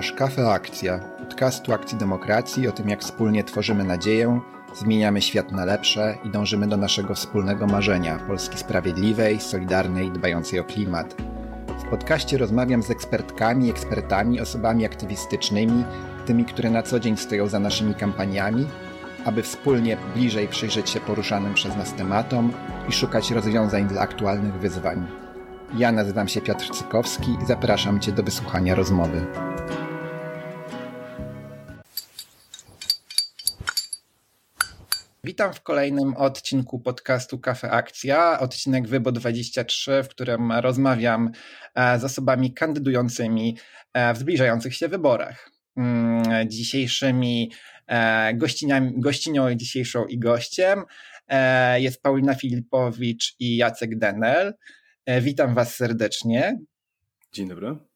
Słuchasz Kafe Akcja, podcastu Akcji Demokracji o tym, jak wspólnie tworzymy nadzieję, zmieniamy świat na lepsze i dążymy do naszego wspólnego marzenia Polski sprawiedliwej, solidarnej, dbającej o klimat. W podcaście rozmawiam z ekspertkami, ekspertami, osobami aktywistycznymi, tymi, które na co dzień stoją za naszymi kampaniami, aby wspólnie bliżej przyjrzeć się poruszanym przez nas tematom i szukać rozwiązań dla aktualnych wyzwań. Ja nazywam się Piotr Cykowski i zapraszam Cię do wysłuchania rozmowy. Witam w kolejnym odcinku podcastu Kafe Akcja, odcinek Wybo 23, w którym rozmawiam e, z osobami kandydującymi e, w zbliżających się wyborach. Mm, dzisiejszymi e, gościnią dzisiejszą i gościem jest Paulina Filipowicz i Jacek Denel. Witam Was serdecznie. Dzień dobry.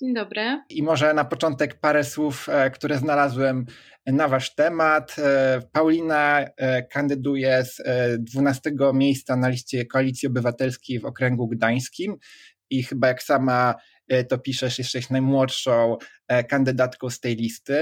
Dzień dobry. I może na początek parę słów, e, które znalazłem na Wasz temat. E, Paulina kandyduje z 12 miejsca na liście Koalicji Obywatelskiej w okręgu gdańskim i chyba jak sama to piszesz, jesteś najmłodszą kandydatką z tej listy.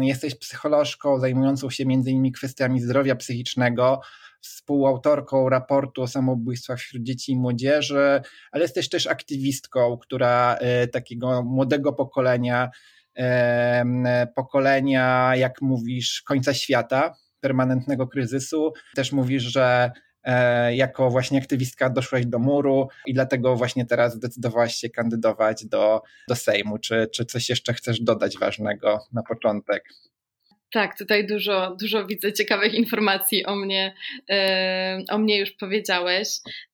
Jesteś psycholożką zajmującą się innymi kwestiami zdrowia psychicznego, współautorką raportu o samobójstwach wśród dzieci i młodzieży, ale jesteś też aktywistką, która e, takiego młodego pokolenia, pokolenia, jak mówisz, końca świata, permanentnego kryzysu. Też mówisz, że e, jako właśnie aktywistka doszłaś do muru i dlatego właśnie teraz zdecydowałaś się kandydować do, do Sejmu. Czy, czy coś jeszcze chcesz dodać ważnego na początek? Tak, tutaj dużo, dużo widzę ciekawych informacji o mnie, e, o mnie już powiedziałeś.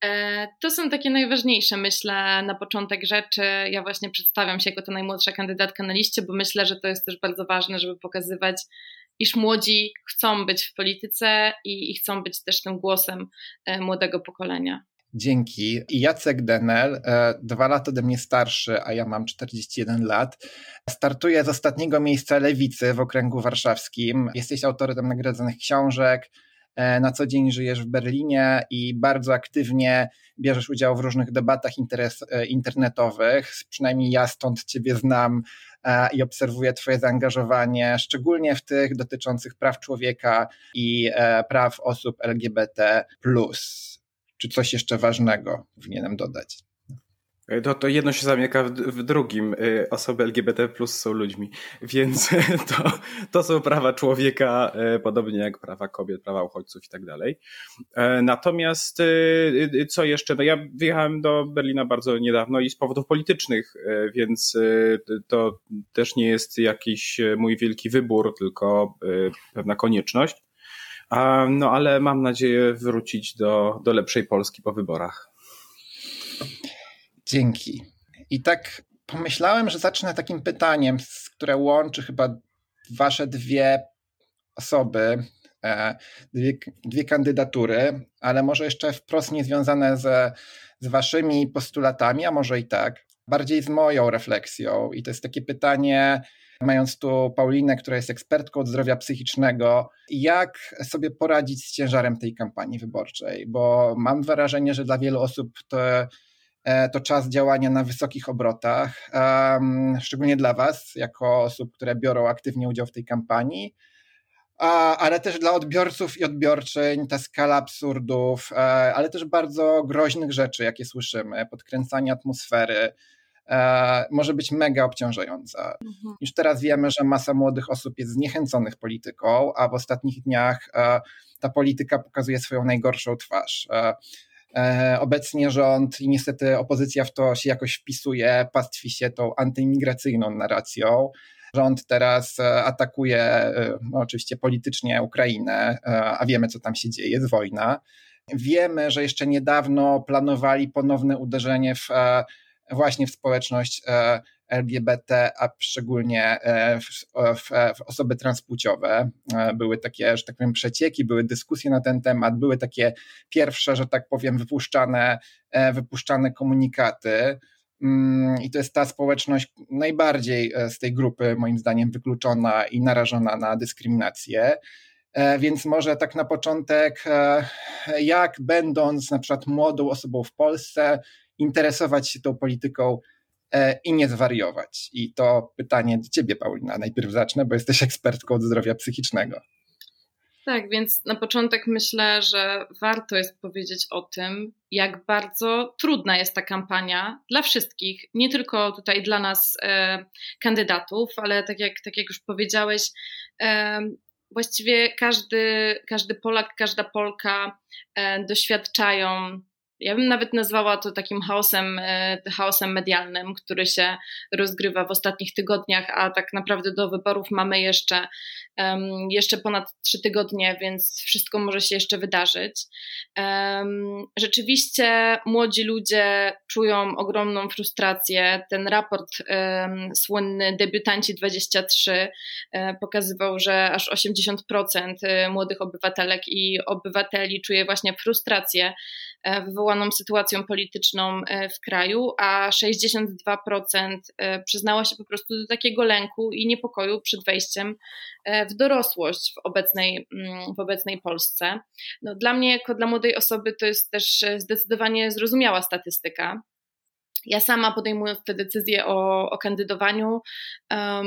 E, to są takie najważniejsze, myślę, na początek rzeczy. Ja właśnie przedstawiam się jako ta najmłodsza kandydatka na liście, bo myślę, że to jest też bardzo ważne, żeby pokazywać, iż młodzi chcą być w polityce i, i chcą być też tym głosem e, młodego pokolenia. Dzięki. Jacek Denel, e, dwa lata ode mnie starszy, a ja mam 41 lat, startuje z ostatniego miejsca lewicy w okręgu warszawskim. Jesteś autorem nagradzanych książek, e, na co dzień żyjesz w Berlinie i bardzo aktywnie bierzesz udział w różnych debatach interes, e, internetowych. Przynajmniej ja stąd Ciebie znam i obserwuję Twoje zaangażowanie, szczególnie w tych dotyczących praw człowieka i praw osób LGBT. Czy coś jeszcze ważnego powinienem dodać? To, to jedno się zamyka w, w, drugim. Y, osoby LGBT plus są ludźmi, więc to, to są prawa człowieka, podobnie jak prawa kobiet, prawa uchodźców i tak dalej. E, natomiast co jeszcze? No ja wyjechałem do Berlina bardzo niedawno i z powodów politycznych, więc to też nie jest jakiś mój wielki wybór, tylko pewna konieczność. No ale mam nadzieję wrócić do, do lepszej Polski po wyborach. Dzięki. I tak pomyślałem, że zacznę takim pytaniem, które łączy chyba wasze dwie osoby, e, dwie, dwie kandydatury, ale może jeszcze wprost niezwiązane ze, z waszymi postulatami, a może i tak, bardziej z moją refleksją. I to jest takie pytanie, mając tu Paulinę, która jest ekspertką od zdrowia psychicznego, jak sobie poradzić z ciężarem tej kampanii wyborczej? Bo mam wrażenie, że dla wielu osób to, e, to czas działania na wysokich obrotach, szczególnie dla Was, jako osób, które biorą aktywnie udział w tej kampanii. Ale też dla odbiorców i odbiorczyń ta skala absurdów, e, ale też bardzo groźnych rzeczy, jakie słyszymy, podkręcanie atmosfery, E, może być mega obciążająca. Mhm. Już teraz wiemy, że masa młodych osób jest zniechęconych polityką, a w ostatnich dniach e, ta polityka pokazuje swoją najgorszą twarz. E, obecnie rząd i niestety opozycja w to się jakoś wpisuje, pastwi się tą antyimigracyjną narracją. Rząd teraz atakuje no oczywiście politycznie Ukrainę, a wiemy, co tam się dzieje, jest wojna. Wiemy, że jeszcze niedawno planowali ponowne uderzenie w właśnie w społeczność e, LGBT, a szczególnie e, w, w, w, osoby transpłciowe. E, były takie, że tak powiem, przecieki, były dyskusje na ten temat, były takie pierwsze, że tak powiem, wypuszczane, wypuszczane komunikaty. Mm, I to jest ta społeczność najbardziej z tej grupy, moim zdaniem, wykluczona i narażona na dyskryminację. Więc może tak na początek, jak będąc na przykład młodą osobą w Polsce, interesować się tą polityką e, i nie zwariować. I to pytanie do ciebie, Paulina. Najpierw zacznę, bo jesteś ekspertką od zdrowia psychicznego. Tak, więc na początek myślę, że warto jest powiedzieć o tym, jak bardzo trudna jest ta kampania dla wszystkich, nie tylko tutaj dla nas e, kandydatów, ale tak jak, tak jak już powiedziałeś, e, właściwie każdy, każdy Polak, każda Polka e, doświadczają ja bym nawet nazwała to takim chaosem, e, chaosem medialnym, który się rozgrywa w ostatnich tygodniach, a tak naprawdę do wyborów mamy jeszcze, jeszcze ponad trzy tygodnie, więc wszystko może się jeszcze wydarzyć. Rzeczywiście młodzi ludzie czują ogromną frustrację. Ten raport słynny Debiutanci 23 e, pokazywał, że aż 80% e, młodych obywatelek i obywateli czuje właśnie frustrację wywołaną wywołaną sytuacją polityczną e, w kraju, a 62% e, przyznało się po prostu do takiego lęku i niepokoju przed wejściem e, w dorosłość w obecnej, mm, w obecnej Polsce. No, dla mnie, jako dla młodej osoby, to jest też zdecydowanie zrozumiała statystyka. Ja sama podejmując tę decyzję o, o kandydowaniu, um,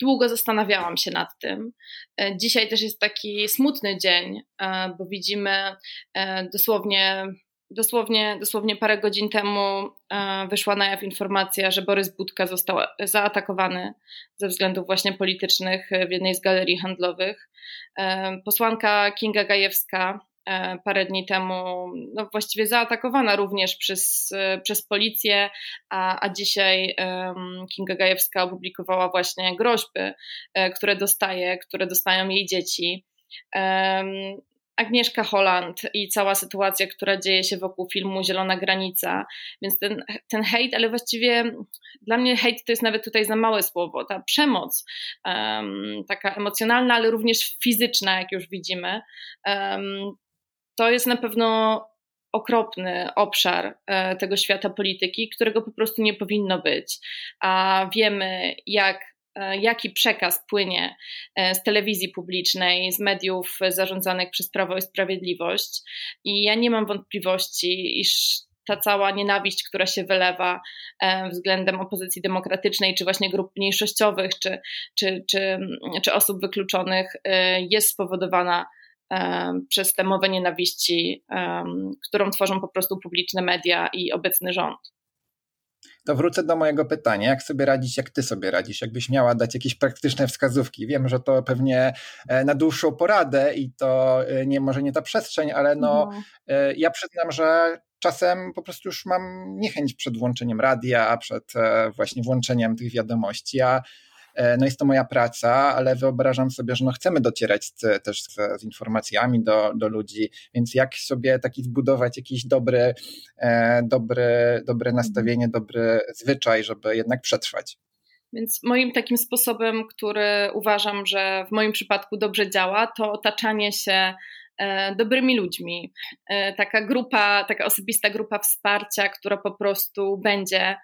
długo zastanawiałam się nad tym. Dzisiaj też jest taki smutny dzień, bo widzimy dosłownie Dosłownie, dosłownie parę godzin temu e, wyszła na jaw informacja, że Borys Budka został zaatakowany ze względów właśnie politycznych w jednej z galerii handlowych. E, posłanka Kinga Gajewska e, parę dni temu no właściwie zaatakowana również przez, przez policję, a, a dzisiaj Kinga Gajewska opublikowała właśnie groźby, które dostaje, które dostają jej dzieci. Agnieszka Holland i cała sytuacja, która dzieje się wokół filmu Zielona Granica. Więc ten, ten hejt, ale właściwie dla mnie hejt to jest nawet tutaj za małe słowo. Ta przemoc, um, taka emocjonalna, ale również fizyczna, jak już widzimy, um, to jest na pewno okropny obszar e, tego świata polityki, którego po prostu nie powinno być. A wiemy, jak E, jaki przekaz płynie e, z telewizji publicznej, z mediów zarządzanych przez Prawo i Sprawiedliwość. I ja nie mam wątpliwości, iż ta cała nienawiść, która się wylewa względem opozycji demokratycznej, czy właśnie grup mniejszościowych, czy, czy, czy, czy osób wykluczonych, jest spowodowana przez tę mowę nienawiści, którą tworzą po prostu publiczne media i obecny rząd to wrócę do mojego pytania. Jak sobie radzić, jak ty sobie radzisz? Jakbyś miała dać jakieś praktyczne wskazówki? Wiem, że to pewnie e, na dłuższą poradę i to e, nie może nie ta przestrzeń, ale no, no. ja przyznam, że czasem po prostu już mam niechęć przed włączeniem radia, przed właśnie włączeniem tych wiadomości. Ja E, no jest to moja praca, ale wyobrażam sobie, że no chcemy docierać z, też z, z, informacjami do, do ludzi, więc jak sobie taki zbudować jakiś dobry, e, dobry, dobre mhm. nastawienie, dobry zwyczaj, żeby jednak przetrwać. Więc moim takim sposobem, który uważam, że w moim przypadku dobrze działa, to otaczanie się e, dobrymi ludźmi. Taka grupa, taka osobista grupa wsparcia, która po prostu będzie E,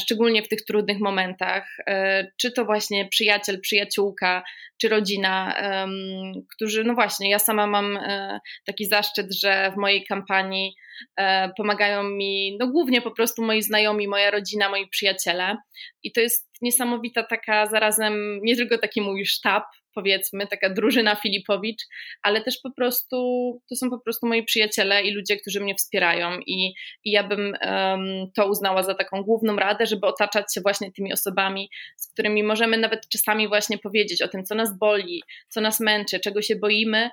szczególnie w tych trudnych momentach, e, czy to właśnie przyjaciel, przyjaciółka, czy rodzina, którzy, no właśnie, ja sama mam e, taki zaszczyt, że w mojej kampanii pomagają mi, no głównie po prostu moi znajomi, moja rodzina, moi przyjaciele. I to jest niesamowita taka zarazem, nie tylko taki mój sztab, powiedzmy, taka drużyna Filipowicz, ale też po prostu to są po prostu moi przyjaciele i ludzie, którzy mnie wspierają i, i ja bym um, to uznała za taką główną radę, żeby otaczać się właśnie tymi osobami, z którymi możemy nawet czasami właśnie powiedzieć o tym, co nas boli, co nas męczy, czego się boimy,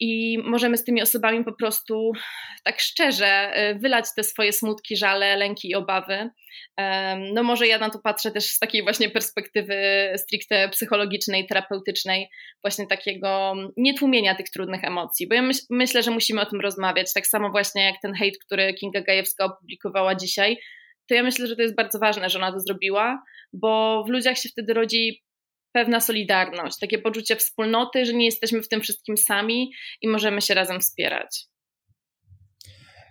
i możemy z tymi osobami po prostu tak szczerze y, wylać te swoje smutki, żale, lęki i obawy. No może ja na to patrzę też z takiej właśnie perspektywy stricte psychologicznej, terapeutycznej, właśnie takiego nietłumienia tych trudnych emocji, bo ja myśl, myślę, że musimy o tym rozmawiać, tak samo właśnie jak ten hejt, który Kinga Gajewska opublikowała dzisiaj, to ja myślę, że to jest bardzo ważne, że ona to zrobiła, bo w ludziach się wtedy rodzi pewna solidarność, takie poczucie wspólnoty, że nie jesteśmy w tym wszystkim sami i możemy się razem wspierać.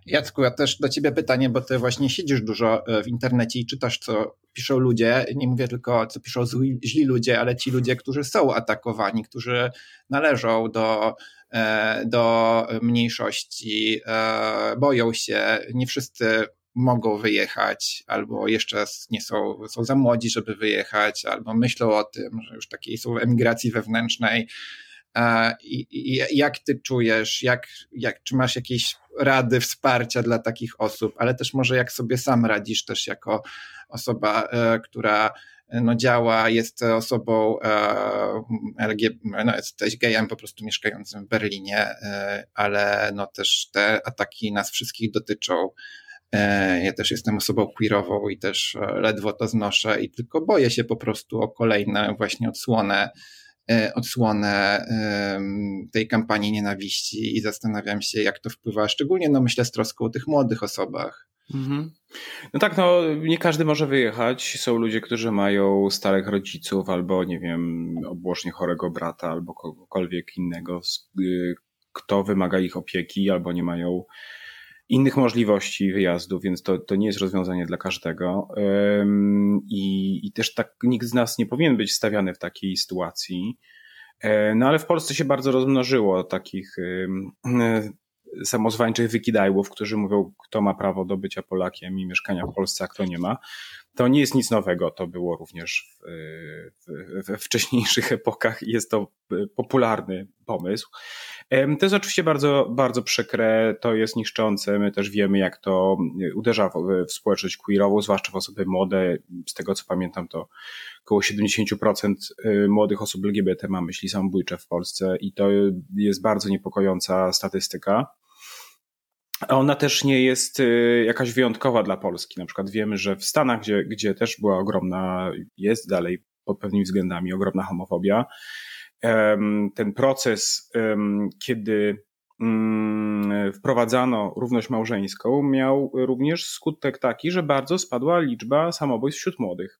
Jacku, ja też do ciebie pytanie, bo ty właśnie siedzisz dużo e, w internecie i czytasz, co piszą ludzie. Nie mówię tylko, co piszą zli, źli ludzie, ale ci ludzie, którzy są atakowani, którzy należą do, e, do mniejszości, e, boją się. Nie wszyscy mogą wyjechać, albo jeszcze nie są, są za młodzi, żeby wyjechać, albo myślą o tym, że już takiej są emigracji wewnętrznej. I, i jak ty czujesz, jak, jak, czy masz jakieś rady, wsparcia dla takich osób, ale też może jak sobie sam radzisz też jako osoba, e, która no, działa, jest osobą e, LGBT, no, jesteś gejem po prostu mieszkającym w Berlinie, e, ale no też te ataki nas wszystkich dotyczą. Ja też jestem osobą queerową i też ledwo to znoszę i tylko boję się po prostu o kolejne właśnie odsłonę E, odsłonę tej kampanii nienawiści i zastanawiam się, jak to wpływa, szczególnie no myślę z troską o tych młodych osobach. Mhm. No tak, no nie każdy może wyjechać. Są ludzie, którzy mają starych rodziców albo, nie wiem, obłożnie chorego brata albo kogokolwiek innego, y, kto wymaga ich opieki albo nie mają innych możliwości wyjazdu, więc to, to nie jest rozwiązanie dla każdego. I, I też tak nikt z nas nie powinien być stawiany w takiej sytuacji. E, no ale w Polsce się bardzo rozmnożyło takich samozwańczych wykidajłów, którzy mówią, kto ma prawo do bycia Polakiem i mieszkania w Polsce, a kto nie ma. To nie jest nic nowego, to było również w, we wcześniejszych epokach i jest to popularny pomysł. To jest oczywiście bardzo, bardzo przykre, to jest niszczące. My też wiemy, jak to uderza w, w społeczność queerową, zwłaszcza w osoby młode. Z tego co pamiętam, to około 70% y, młodych osób LGBT ma myśli samobójcze w Polsce i to jest bardzo niepokojąca statystyka. Ona też nie jest y, jakaś wyjątkowa dla Polski. Na przykład wiemy, że w Stanach, gdzie, gdzie też była ogromna, jest dalej pod pewnymi względami ogromna homofobia, ten proces, kiedy mm, wprowadzano równość małżeńską, miał również skutek taki, że bardzo spadła liczba samobójstw wśród młodych.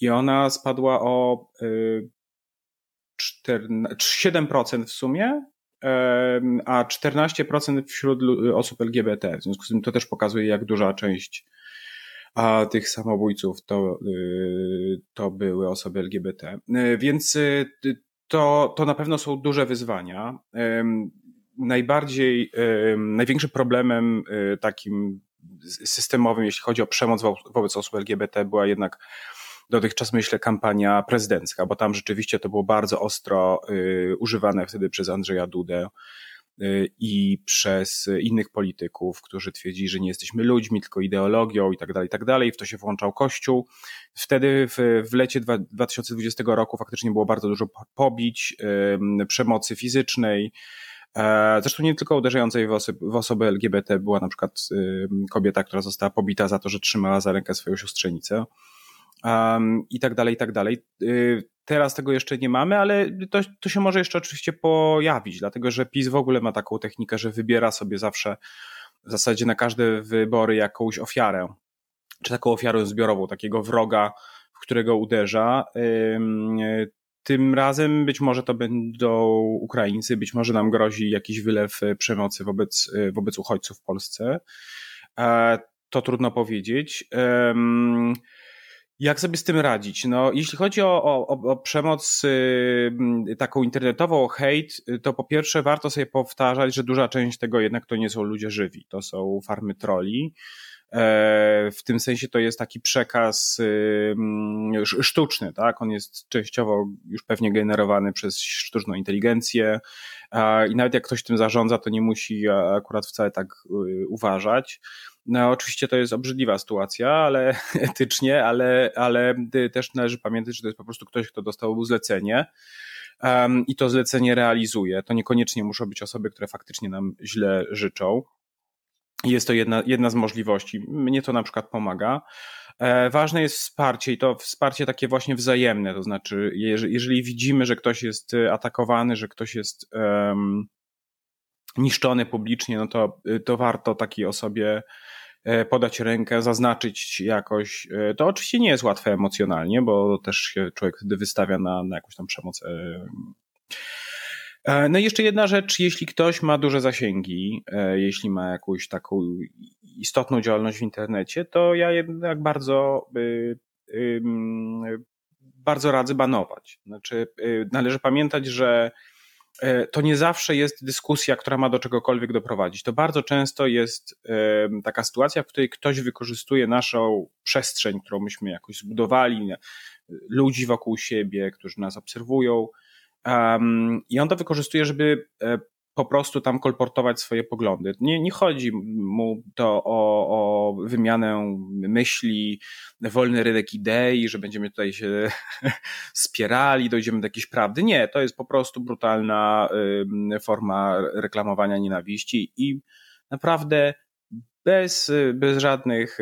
I ona spadła o 7% y, w sumie, a 14% wśród osób LGBT. W związku z tym to też pokazuje, jak duża część a tych samobójców to, y, to były osoby LGBT. Y, więc to, to na pewno są duże wyzwania. Najbardziej, największym problemem e, takim systemowym, jeśli chodzi o przemoc wobec osób LGBT, była jednak dotychczas myślę kampania prezydencka, bo tam rzeczywiście to było bardzo ostro e, używane wtedy przez Andrzeja Dudę i przez innych polityków, którzy twierdzili, że nie jesteśmy ludźmi, tylko ideologią i tak dalej, i tak dalej. W to się włączał Kościół. Wtedy w, w lecie 2020 roku faktycznie było bardzo dużo pobić, przemocy fizycznej, e, Zresztą nie tylko uderzającej w, w osoby LGBT była na przykład kobieta, która została pobita za to, że trzymała za rękę swoją siostrzenicę um, i tak dalej, i tak dalej. Y, teraz tego jeszcze nie mamy, ale to, to się może jeszcze oczywiście pojawić, dlatego że PiS w ogóle ma taką technikę, że wybiera sobie zawsze w zasadzie na każde wybory jakąś ofiarę, czy taką ofiarę zbiorową, takiego wroga, w którego uderza. Tym razem być może to będą Ukraińcy, być może nam grozi jakiś wylew przemocy wobec, wobec uchodźców w Polsce. E, to trudno powiedzieć. Jak sobie z tym radzić? No, jeśli chodzi o, o, o przemoc y, taką internetową, hejt, y, to po pierwsze warto sobie powtarzać, że duża część tego jednak to nie są ludzie żywi, to są farmy troli. E, w tym sensie to jest taki przekaz y, sztuczny, tak? On jest częściowo już pewnie generowany przez sztuczną inteligencję i nawet jak ktoś tym zarządza, to nie musi akurat wcale tak uważać. No, oczywiście to jest obrzydliwa sytuacja, ale etycznie, ale, ale też należy pamiętać, że to jest po prostu ktoś, kto dostał zlecenie um, i to zlecenie realizuje. To niekoniecznie muszą być osoby, które faktycznie nam źle życzą. Jest to jedna, jedna z możliwości. Mnie to na przykład pomaga. E, ważne jest wsparcie i to wsparcie takie właśnie wzajemne, to znaczy, jeżeli, widzimy, że ktoś jest atakowany, że ktoś jest um, niszczony publicznie, no to, to warto takiej osobie E, podać rękę, zaznaczyć jakoś. E, to oczywiście nie jest łatwe emocjonalnie, bo też się człowiek wtedy wystawia na, na jakąś tam przemoc. E. No i jeszcze jedna rzecz, jeśli ktoś ma duże zasięgi, jeśli ma jakąś taką istotną działalność w internecie, to ja jednak bardzo, bardzo radzę banować. Znaczy, należy pamiętać, że to nie zawsze jest dyskusja, która ma do czegokolwiek doprowadzić. To bardzo często jest taka sytuacja, w której ktoś wykorzystuje naszą przestrzeń, którą myśmy jakoś zbudowali, ludzi wokół siebie, którzy nas obserwują. I on to wykorzystuje, żeby e, po prostu tam kolportować swoje poglądy. Nie, nie chodzi mu to o, o wymianę myśli, wolny rynek idei, że będziemy tutaj się spierali, dojdziemy do jakiejś prawdy. Nie, to jest po prostu brutalna forma reklamowania nienawiści i naprawdę bez, bez żadnych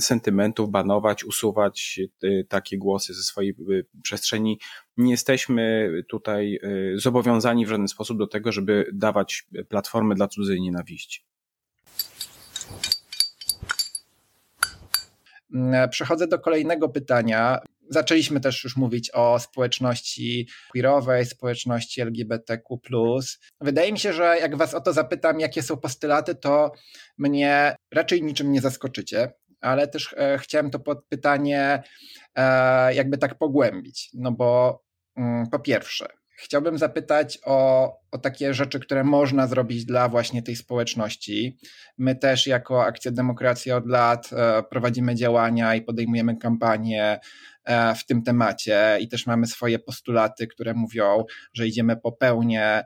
sentymentów banować, usuwać y, takie głosy ze swojej y, przestrzeni. Nie jesteśmy tutaj y, zobowiązani w żaden sposób do tego, żeby dawać platformy dla cudzej nienawiści. Mm, przechodzę do kolejnego pytania. Zaczęliśmy też już mówić o społeczności queerowej, społeczności LGBTQ. Wydaje mi się, że jak Was o to zapytam, jakie są postulaty, to mnie raczej niczym nie zaskoczycie, ale też e, chciałem to pytanie e, jakby tak pogłębić. No bo mm, po pierwsze, Chciałbym zapytać o, o takie rzeczy, które można zrobić dla właśnie tej społeczności. My też jako Akcja Demokracja od lat e, prowadzimy działania i podejmujemy kampanie w tym temacie i też mamy swoje postulaty, które mówią, że idziemy po pełnię,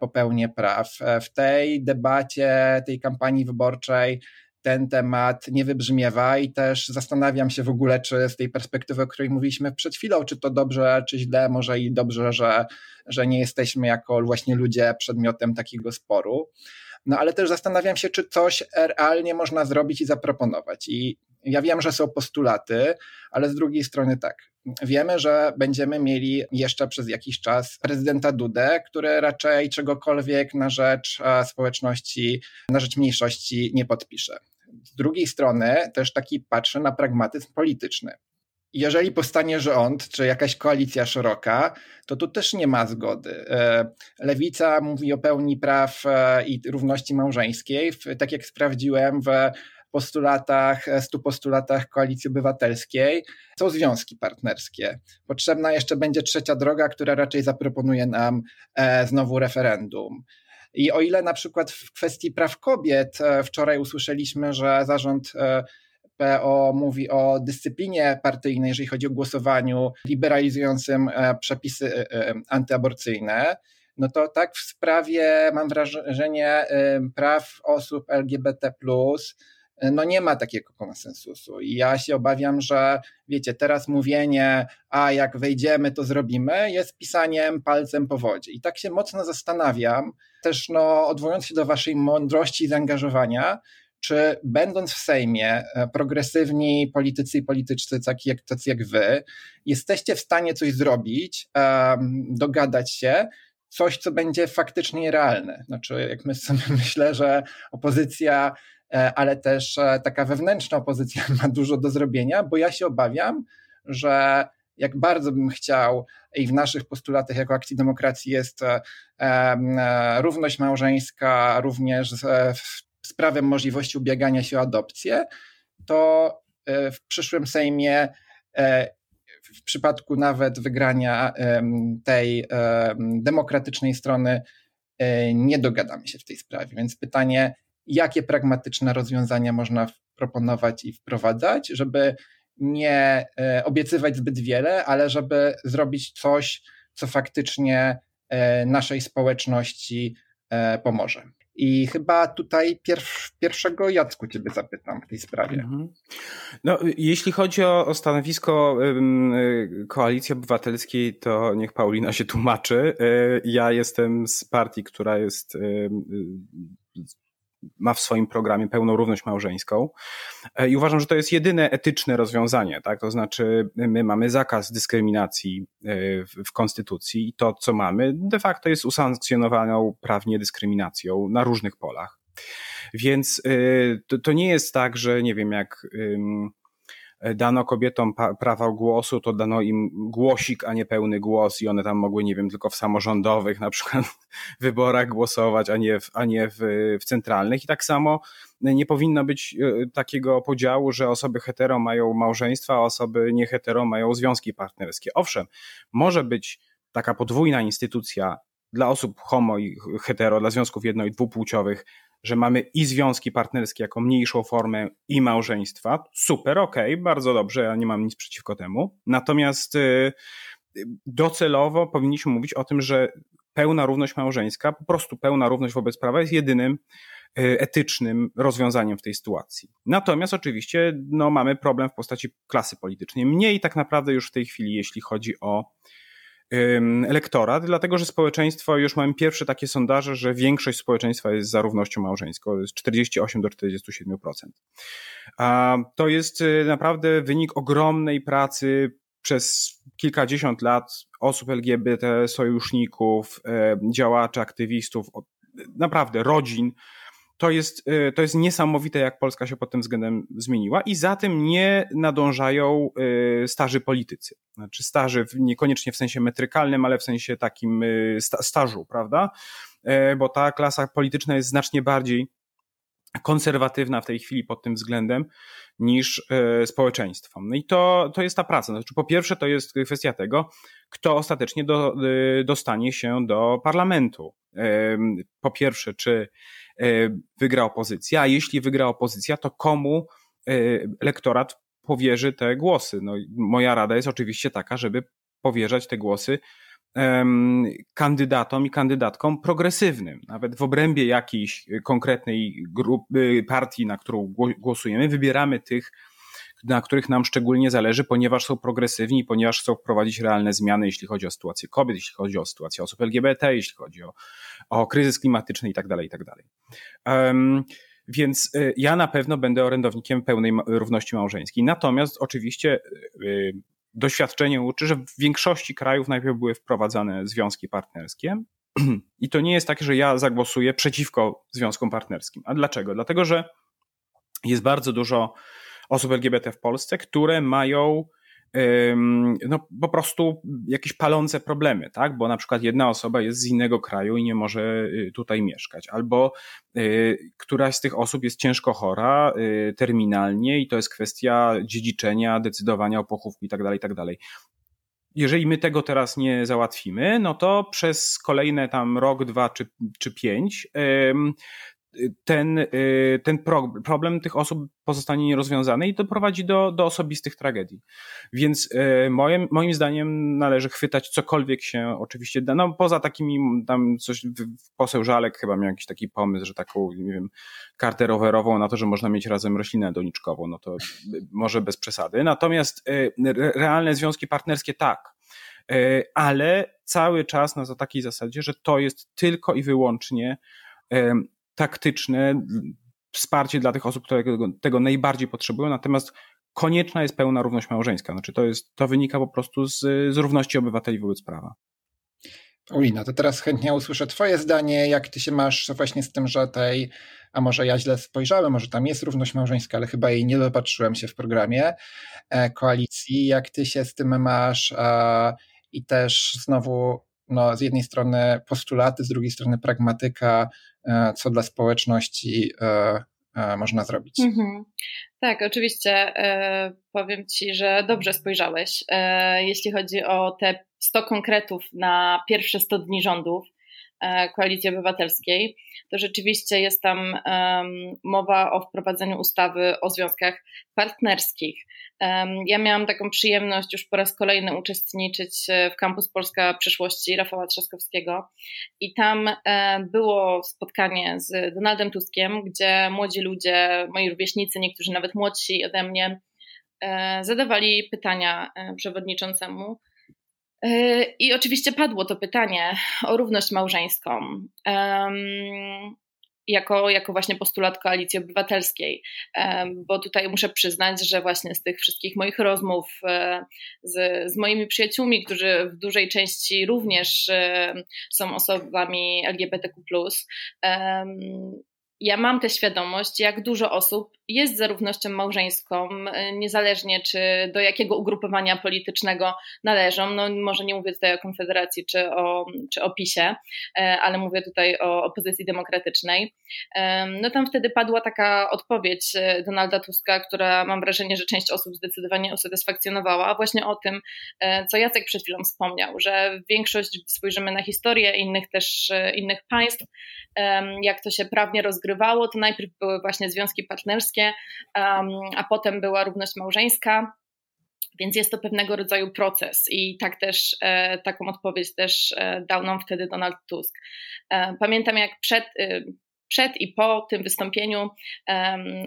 po pełnię praw. W tej debacie, tej kampanii wyborczej ten temat nie wybrzmiewa i też zastanawiam się w ogóle, czy z tej perspektywy, o której mówiliśmy przed chwilą, czy to dobrze, czy źle, może i dobrze, że, że nie jesteśmy jako właśnie ludzie przedmiotem takiego sporu. No ale też zastanawiam się, czy coś realnie można zrobić i zaproponować. I ja wiem, że są postulaty, ale z drugiej strony tak. Wiemy, że będziemy mieli jeszcze przez jakiś czas prezydenta Dudę, który raczej czegokolwiek na rzecz e, społeczności, na rzecz mniejszości nie podpisze. Z drugiej strony też taki patrzę na pragmatyzm polityczny. Jeżeli powstanie rząd, czy jakaś koalicja szeroka, to tu też nie ma zgody. E, Lewica mówi o pełni praw e, i równości małżeńskiej. Tak jak sprawdziłem w postulatach, stu postulatach Koalicji Obywatelskiej są związki partnerskie. Potrzebna jeszcze będzie trzecia droga, która raczej zaproponuje nam e, znowu referendum. I o ile na przykład w kwestii praw kobiet e, wczoraj usłyszeliśmy, że zarząd e, PO mówi o dyscyplinie partyjnej, jeżeli chodzi o głosowaniu liberalizującym przepisy antyaborcyjne, no to tak w sprawie, mam wrażenie, praw osób LGBT, no nie ma takiego konsensusu. I ja się obawiam, że wiecie, teraz mówienie, a jak wejdziemy, to zrobimy, jest pisaniem palcem po wodzie. I tak się mocno zastanawiam, też no, odwołując się do waszej mądrości i zaangażowania, czy będąc w Sejmie, e, progresywni politycy i polityczcy, tacy jak, tacy jak wy, jesteście w stanie coś zrobić, um, dogadać się, coś, co będzie faktycznie realne. Znaczy, jak my sobie myślę, że opozycja ale też e, taka wewnętrzna opozycja ma dużo do zrobienia, bo ja się obawiam, że jak bardzo bym chciał i w naszych postulatach jako akcji demokracji jest e, równość małżeńska, również z prawem możliwości ubiegania się o adopcję, to w przyszłym Sejmie w przypadku nawet wygrania tej demokratycznej strony nie dogadamy się w tej sprawie. Więc pytanie, jakie pragmatyczne rozwiązania można proponować i wprowadzać, żeby nie e, obiecywać zbyt wiele, ale żeby zrobić coś, co faktycznie e, naszej społeczności e, pomoże. I chyba tutaj pierw, pierwszego Jacku ciebie zapytam w tej sprawie. Mhm. No, jeśli chodzi o, o stanowisko Koalicji Obywatelskiej, to niech Paulina się tłumaczy. Ja jestem z partii, która jest ma w swoim programie pełną równość małżeńską. E, I uważam, że to jest jedyne etyczne rozwiązanie, tak? To znaczy, my mamy zakaz dyskryminacji e, w konstytucji i to, co mamy, de facto jest usankcjonowaną prawnie dyskryminacją na różnych polach. Więc e, to, to nie jest tak, że nie wiem, jak dano kobietom prawa głosu, to dano im głosik, a nie pełny głos i one tam mogły, nie wiem, tylko w samorządowych na przykład wyborach głosować, a nie w, a nie w, w centralnych. I tak samo nie powinno być e, takiego podziału, że osoby hetero mają małżeństwa, a osoby niehetero mają związki partnerskie. Owszem, może być taka podwójna instytucja dla osób homo i hetero, dla związków jedno- i dwupłciowych, że mamy i związki partnerskie jako mniejszą formę i małżeństwa. Super, okej, okay, bardzo dobrze, ja nie mam nic przeciwko temu. Natomiast y, docelowo powinniśmy mówić o tym, że pełna równość małżeńska, po prostu pełna równość wobec prawa jest jedynym y, etycznym rozwiązaniem w tej sytuacji. Natomiast oczywiście no, mamy problem w postaci klasy politycznej. Mniej tak naprawdę już w tej chwili, jeśli chodzi o elektorat, dlatego że społeczeństwo, już mamy pierwsze takie sondaże, że większość społeczeństwa jest za równością małżeńską, jest 48 do 47%. A to jest y, naprawdę wynik ogromnej pracy przez kilkadziesiąt lat osób LGBT, sojuszników, działaczy, aktywistów, naprawdę rodzin, to jest, y, to jest niesamowite, jak Polska się pod tym względem zmieniła i za tym nie nadążają y, starzy politycy. Znaczy starzy niekoniecznie w sensie metrykalnym, ale w sensie takim y, stażu, prawda? E, bo ta klasa polityczna jest znacznie bardziej konserwatywna w tej chwili pod tym względem niż e, społeczeństwo. No i to, to jest ta praca. Znaczy, po pierwsze, to jest kwestia tego, kto ostatecznie do, dostanie się do parlamentu. Po pierwsze, czy E, wygra opozycja, a jeśli wygra opozycja, to komu e, elektorat powierzy te głosy? No, moja rada jest oczywiście taka, żeby powierzać te głosy kandydatom i kandydatkom progresywnym. Nawet w obrębie jakiejś konkretnej grupy, partii, na którą głosujemy, wybieramy tych na których nam szczególnie zależy, ponieważ są progresywni, ponieważ chcą wprowadzić realne zmiany, jeśli chodzi o sytuację kobiet, jeśli chodzi o sytuację osób LGBT, jeśli chodzi o, o kryzys klimatyczny itd. Itd. Um, więc y, ja na pewno będę orędownikiem pełnej równości małżeńskiej. Natomiast oczywiście y, doświadczenie uczy, że w większości krajów najpierw były wprowadzane związki partnerskie. I to nie jest tak, że ja zagłosuję przeciwko związkom partnerskim. A dlaczego? Dlatego, że jest bardzo dużo osób LGBT w Polsce, które mają no, po prostu jakieś palące problemy, tak? Bo na przykład jedna osoba jest z innego kraju i nie może y, tutaj mieszkać, albo y, któraś z tych osób jest ciężko chora y, terminalnie i to jest kwestia dziedziczenia, decydowania o pochówku i tak dalej, i tak dalej. Jeżeli my tego teraz nie załatwimy, no to przez kolejne tam rok, dwa czy, czy pięć ten, y, ten problem tych osób pozostanie nierozwiązany i doprowadzi do, do osobistych tragedii. Więc y, moim, moim zdaniem należy chwytać cokolwiek się oczywiście da. No poza takimi, tam coś, poseł Żalek chyba miał jakiś taki pomysł, że taką, nie wiem, kartę rowerową na to, że można mieć razem roślinę doniczkową, no to może bez przesady. Natomiast y, realne związki partnerskie tak, ale cały czas na takiej zasadzie, że to jest tylko i wyłącznie taktyczne wsparcie dla tych osób, które tego, tego najbardziej potrzebują, natomiast konieczna jest pełna równość małżeńska. Znaczy to, jest, to wynika po prostu z, z równości obywateli wobec prawa. Paulina, to teraz chętnie usłyszę Twoje zdanie, jak Ty się masz właśnie z tym, że tej, a może ja źle spojrzałem, może tam jest równość małżeńska, ale chyba jej nie dopatrzyłem się w programie e, koalicji. Jak Ty się z tym masz e, i też znowu no, z jednej strony postulaty, z drugiej strony pragmatyka, e, co dla społeczności e, e, można zrobić. Mhm. Tak, oczywiście powiem Ci, że dobrze spojrzałeś. Jeśli chodzi o te 100 konkretów na pierwsze 100 dni rządów Koalicji Obywatelskiej, to rzeczywiście jest tam mowa o wprowadzeniu ustawy o związkach partnerskich. Ja miałam taką przyjemność już po raz kolejny uczestniczyć e, w Kampus Polska Przyszłości Rafała Trzaskowskiego i tam e, było spotkanie z Donaldem Tuskiem, gdzie młodzi ludzie, moi rówieśnicy, niektórzy nawet młodsi ode mnie, e, zadawali pytania przewodniczącemu. I oczywiście padło to pytanie o równość małżeńską jako, jako właśnie postulat koalicji obywatelskiej, bo tutaj muszę przyznać, że właśnie z tych wszystkich moich rozmów e, z, z moimi przyjaciółmi, którzy w dużej części również e, są osobami LGBTQ, ja mam tę świadomość, jak dużo osób jest za równością małżeńską, e, niezależnie czy do jakiego ugrupowania politycznego należą. No, może nie mówię tutaj o Konfederacji czy o, czy o PiSie, e, ale mówię tutaj o opozycji demokratycznej. No tam wtedy padła taka odpowiedź e, Donalda Tuska, która mam wrażenie, że część osób zdecydowanie usatysfakcjonowała, właśnie o tym, co Jacek przed chwilą wspomniał, że większość, spojrzymy na historię innych też innych państw, jak to się prawnie rozgrywało, to najpierw były właśnie związki partnerskie, a potem była równość małżeńska. Więc jest to pewnego rodzaju proces i tak też e, taką odpowiedź też e, dał nam wtedy Donald Tusk. E, pamiętam jak przed, przed i po tym wystąpieniu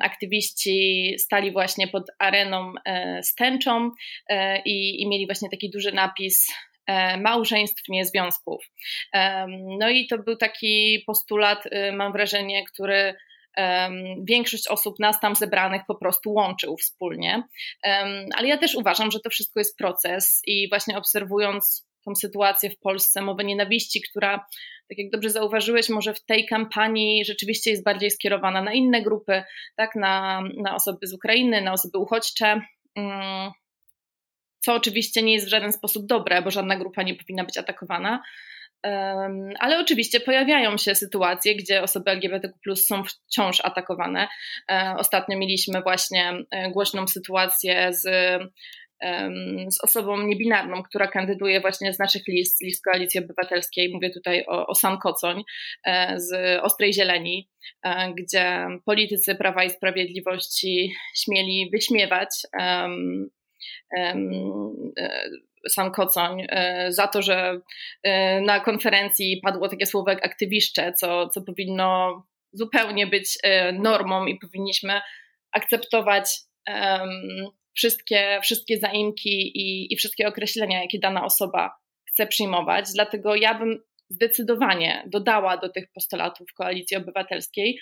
aktywiści stali właśnie pod areną z tęczą i, i mieli właśnie taki duży napis E, małżeństw, nie związków. No i to był taki postulat, y, mam wrażenie, który większość osób nas tam zebranych po prostu łączył wspólnie. Ale ja też uważam, że to wszystko jest proces i właśnie obserwując tą sytuację w Polsce, mowę nienawiści, która, tak jak dobrze zauważyłeś, może w tej kampanii rzeczywiście jest bardziej skierowana na inne grupy, tak, na, na osoby z Ukrainy, na osoby uchodźcze. Co oczywiście nie jest w żaden sposób dobre, bo żadna grupa nie powinna być atakowana. Ale oczywiście pojawiają się sytuacje, gdzie osoby LGBTQ są wciąż atakowane. E, ostatnio mieliśmy właśnie e, głośną sytuację z, z osobą niebinarną, która kandyduje właśnie z naszych list, list Koalicji Obywatelskiej. Mówię tutaj o, o San Kocoń e, z Ostrej Zieleni, gdzie politycy Prawa i Sprawiedliwości śmieli wyśmiewać Sam Kocoń e, za to, że e, na konferencji padło takie słowo jak aktywiszcze, co, co powinno zupełnie być normą i powinniśmy akceptować wszystkie, wszystkie zaimki i, i wszystkie określenia, jakie dana osoba chce przyjmować. Dlatego ja bym zdecydowanie dodała do tych postulatów Koalicji Obywatelskiej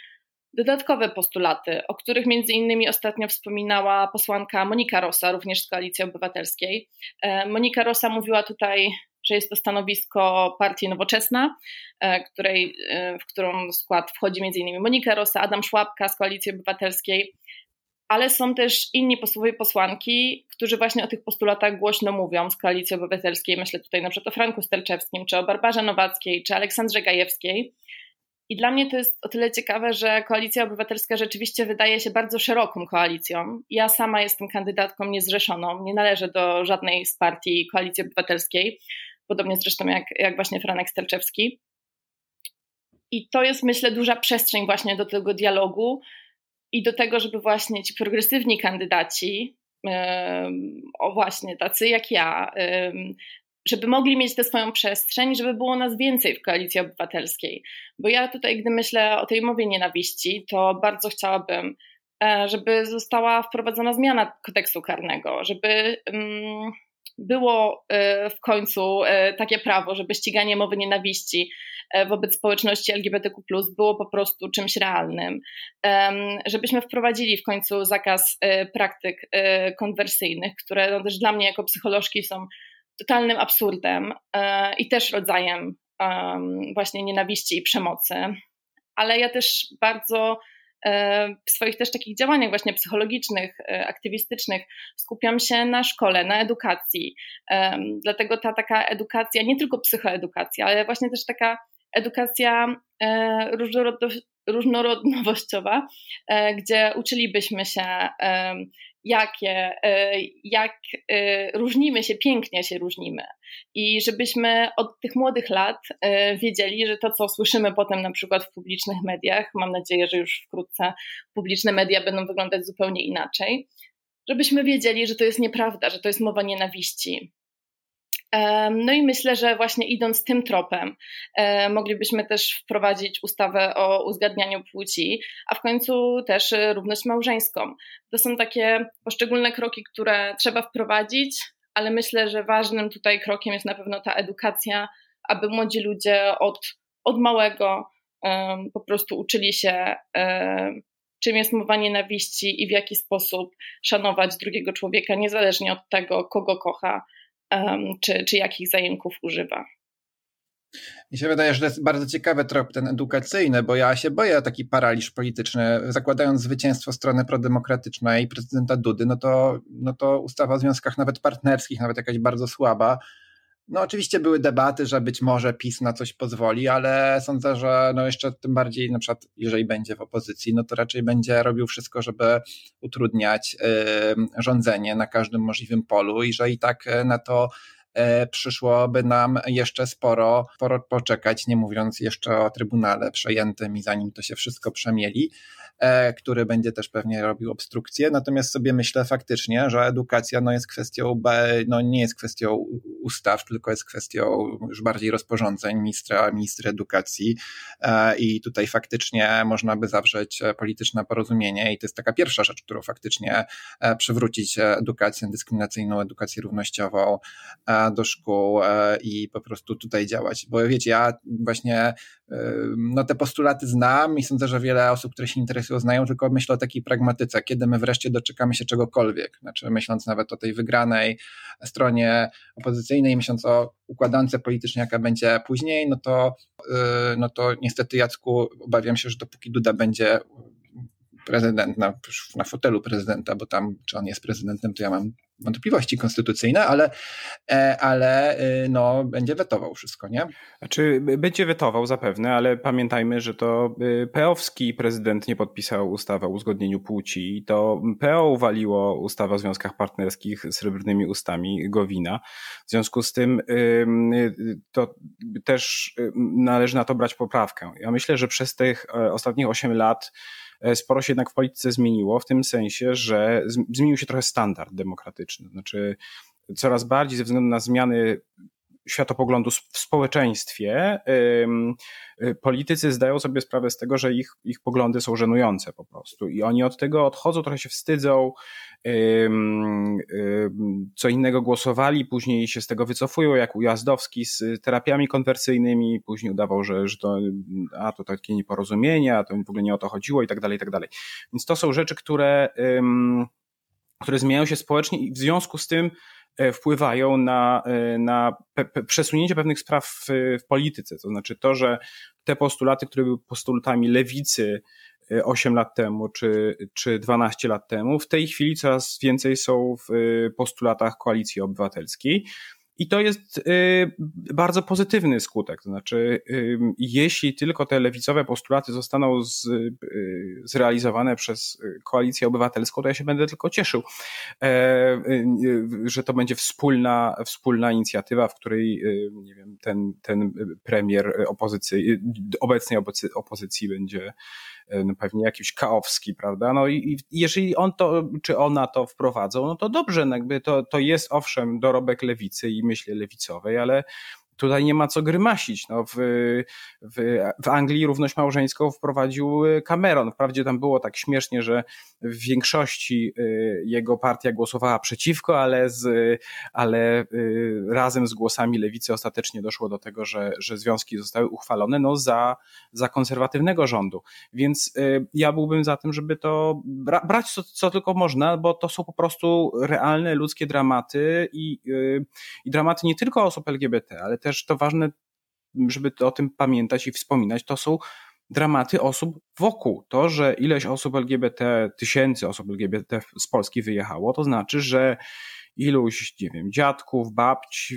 dodatkowe postulaty, o których między innymi ostatnio wspominała posłanka Monika Rosa, również z Koalicji Obywatelskiej. E, Monika Rosa mówiła tutaj, że jest to stanowisko partii Nowoczesna, e, której, e, w którą skład wchodzi między innymi Monika Rosa, Adam Szłapka z Koalicji Obywatelskiej, ale są też inni posłowie, posłanki, którzy właśnie o tych postulatach głośno mówią z Koalicji Obywatelskiej. Myślę tutaj na przykład o Franku Stelczewskim, czy o Barbarze Nowackiej, czy Aleksandrze Gajewskiej. I dla mnie to jest o tyle ciekawe, że koalicja obywatelska rzeczywiście wydaje się bardzo szeroką koalicją. Ja sama jestem kandydatką niezrzeszoną, nie należę do żadnej z partii koalicji obywatelskiej, podobnie zresztą jak, jak właśnie Franek Stelczewski. I to jest, myślę, duża przestrzeń właśnie do tego dialogu i do tego, żeby właśnie ci progresywni kandydaci, o właśnie tacy jak ja, żeby mogli mieć tę swoją przestrzeń, żeby było nas więcej w koalicji obywatelskiej. Bo ja tutaj, gdy myślę o tej mowie nienawiści, to bardzo chciałabym, e, żeby została wprowadzona zmiana kodeksu karnego, żeby mm, było e, w końcu e, takie prawo, żeby ściganie mowy nienawiści wobec społeczności LGBTQ było po prostu czymś realnym. Żebyśmy wprowadzili w końcu zakaz praktyk konwersyjnych, które no też dla mnie jako psycholożki są totalnym absurdem e, i też rodzajem właśnie nienawiści i przemocy. Ale ja też bardzo e, w swoich też takich działaniach właśnie psychologicznych, e, aktywistycznych skupiam się na szkole, na edukacji. Dlatego ta taka edukacja, nie tylko psychoedukacja, ale właśnie też taka edukacja różnorodnościowa, gdzie uczylibyśmy się jakie, e, jak e, różnimy się, pięknie się różnimy. I żebyśmy od tych młodych lat e, wiedzieli, że to, co słyszymy potem na przykład w publicznych mediach, mam nadzieję, że już wkrótce publiczne media będą wyglądać zupełnie inaczej, żebyśmy wiedzieli, że to jest nieprawda, że to jest mowa nienawiści, no i myślę, że właśnie idąc tym tropem, moglibyśmy też wprowadzić ustawę o uzgadnianiu płci, a w końcu też równość małżeńską. To są takie poszczególne kroki, które trzeba wprowadzić, ale myślę, że ważnym tutaj krokiem jest na pewno ta edukacja, aby młodzi ludzie od, od małego po prostu uczyli się, czym jest mowa nienawiści i w jaki sposób szanować drugiego człowieka, niezależnie od tego, kogo kocha czy, czy jakich zajęków używa. Mi się wydaje, że to jest bardzo ciekawy trop ten edukacyjny, bo ja się boję o taki paraliż polityczny. Zakładając zwycięstwo strony prodemokratycznej prezydenta Dudy, no to, no to ustawa o związkach nawet partnerskich, nawet jakaś bardzo słaba, no oczywiście były debaty, że być może PiS na coś pozwoli, ale sądzę, że no jeszcze tym bardziej na przykład jeżeli będzie w opozycji, no to raczej będzie robił wszystko, żeby utrudniać rządzenie na każdym możliwym polu i że i tak y, na to przyszłoby nam jeszcze sporo, sporo poczekać, nie mówiąc jeszcze o Trybunale przejętym i zanim to się wszystko przemieli. E, który będzie też pewnie robił obstrukcję. Natomiast sobie myślę faktycznie, że edukacja no jest kwestią, no nie jest kwestią ustaw, tylko jest kwestią już bardziej rozporządzeń ministra, ministra edukacji e, i tutaj faktycznie można by zawrzeć polityczne porozumienie i to jest taka pierwsza rzecz, którą faktycznie e, przywrócić edukację dyskryminacyjną, edukację równościową do szkół i po prostu tutaj działać. Bo wiecie, ja właśnie no te postulaty znam i sądzę, że wiele osób, które się interesują, znają, tylko myślę o takiej pragmatyce, kiedy my wreszcie doczekamy się czegokolwiek. Znaczy, myśląc nawet o tej wygranej stronie opozycyjnej, myśląc o układance politycznej, jaka będzie później, no to, y, no to niestety, Jacku, obawiam się, że dopóki Duda będzie prezydent na, na fotelu prezydenta, bo tam, czy on jest prezydentem, to ja mam wątpliwości konstytucyjne, ale, e, ale y, no, będzie wetował wszystko, nie? Znaczy, będzie wetował zapewne, ale pamiętajmy, że to y, peowski prezydent nie podpisał ustawy o uzgodnieniu płci. To PO uwaliło ustawę o związkach partnerskich z srebrnymi ustami Gowina. W związku z tym to też należy na to brać poprawkę. Ja myślę, że przez tych e, ostatnich 8 lat E, sporo się jednak w polityce zmieniło, w tym sensie, że zmienił się trochę standard demokratyczny. Znaczy, coraz bardziej ze względu na zmiany światopoglądu w społeczeństwie, y, politycy zdają sobie sprawę z tego, że ich, ich poglądy są żenujące po prostu i oni od tego odchodzą, trochę się wstydzą, co innego głosowali, później się z tego wycofują, jak Ujazdowski z terapiami konwersyjnymi, później udawał, że, że to, a, to takie nieporozumienia, to w ogóle nie o to chodziło i tak dalej, i tak dalej. Więc to są rzeczy, które, które zmieniają się społecznie i w związku z tym wpływają na, e, na przesunięcie pewnych spraw w, w, polityce. To znaczy to, że te postulaty, które były postulatami lewicy 8 e, lat temu czy, czy 12 lat temu, w tej chwili coraz więcej są w postulatach koalicji obywatelskiej. I to jest y, bardzo pozytywny skutek. To znaczy, y, jeśli tylko te lewicowe postulaty zostaną z, y, zrealizowane przez koalicję obywatelską, to ja się będę tylko cieszył, e, że to będzie wspólna, wspólna inicjatywa, w której nie wiem, ten, ten premier opozycji, obecnej opozycji będzie no pewnie jakiś kaowski, prawda? No i, i jeżeli on to, czy ona to wprowadzą, no to dobrze, no jakby to, to jest owszem dorobek lewicy i myślę lewicowej, ale tutaj nie ma co grymasić. No, w, w, w Anglii równość małżeńską wprowadził Cameron. Wprawdzie tam było tak śmiesznie, że w większości y, jego partia głosowała przeciwko, ale, z, ale y, razem z głosami lewicy ostatecznie doszło do tego, że, że związki zostały uchwalone no, za, za konserwatywnego rządu. Więc y, ja byłbym za tym, żeby to bra brać co, co tylko można, bo to są po prostu realne ludzkie dramaty i, i dramaty nie tylko osób LGBT, ale też to ważne, żeby o tym pamiętać i wspominać, to są dramaty osób wokół. To, że ileś osób LGBT, tysięcy osób LGBT z Polski wyjechało, to znaczy, że iluś, nie wiem, dziadków, babć,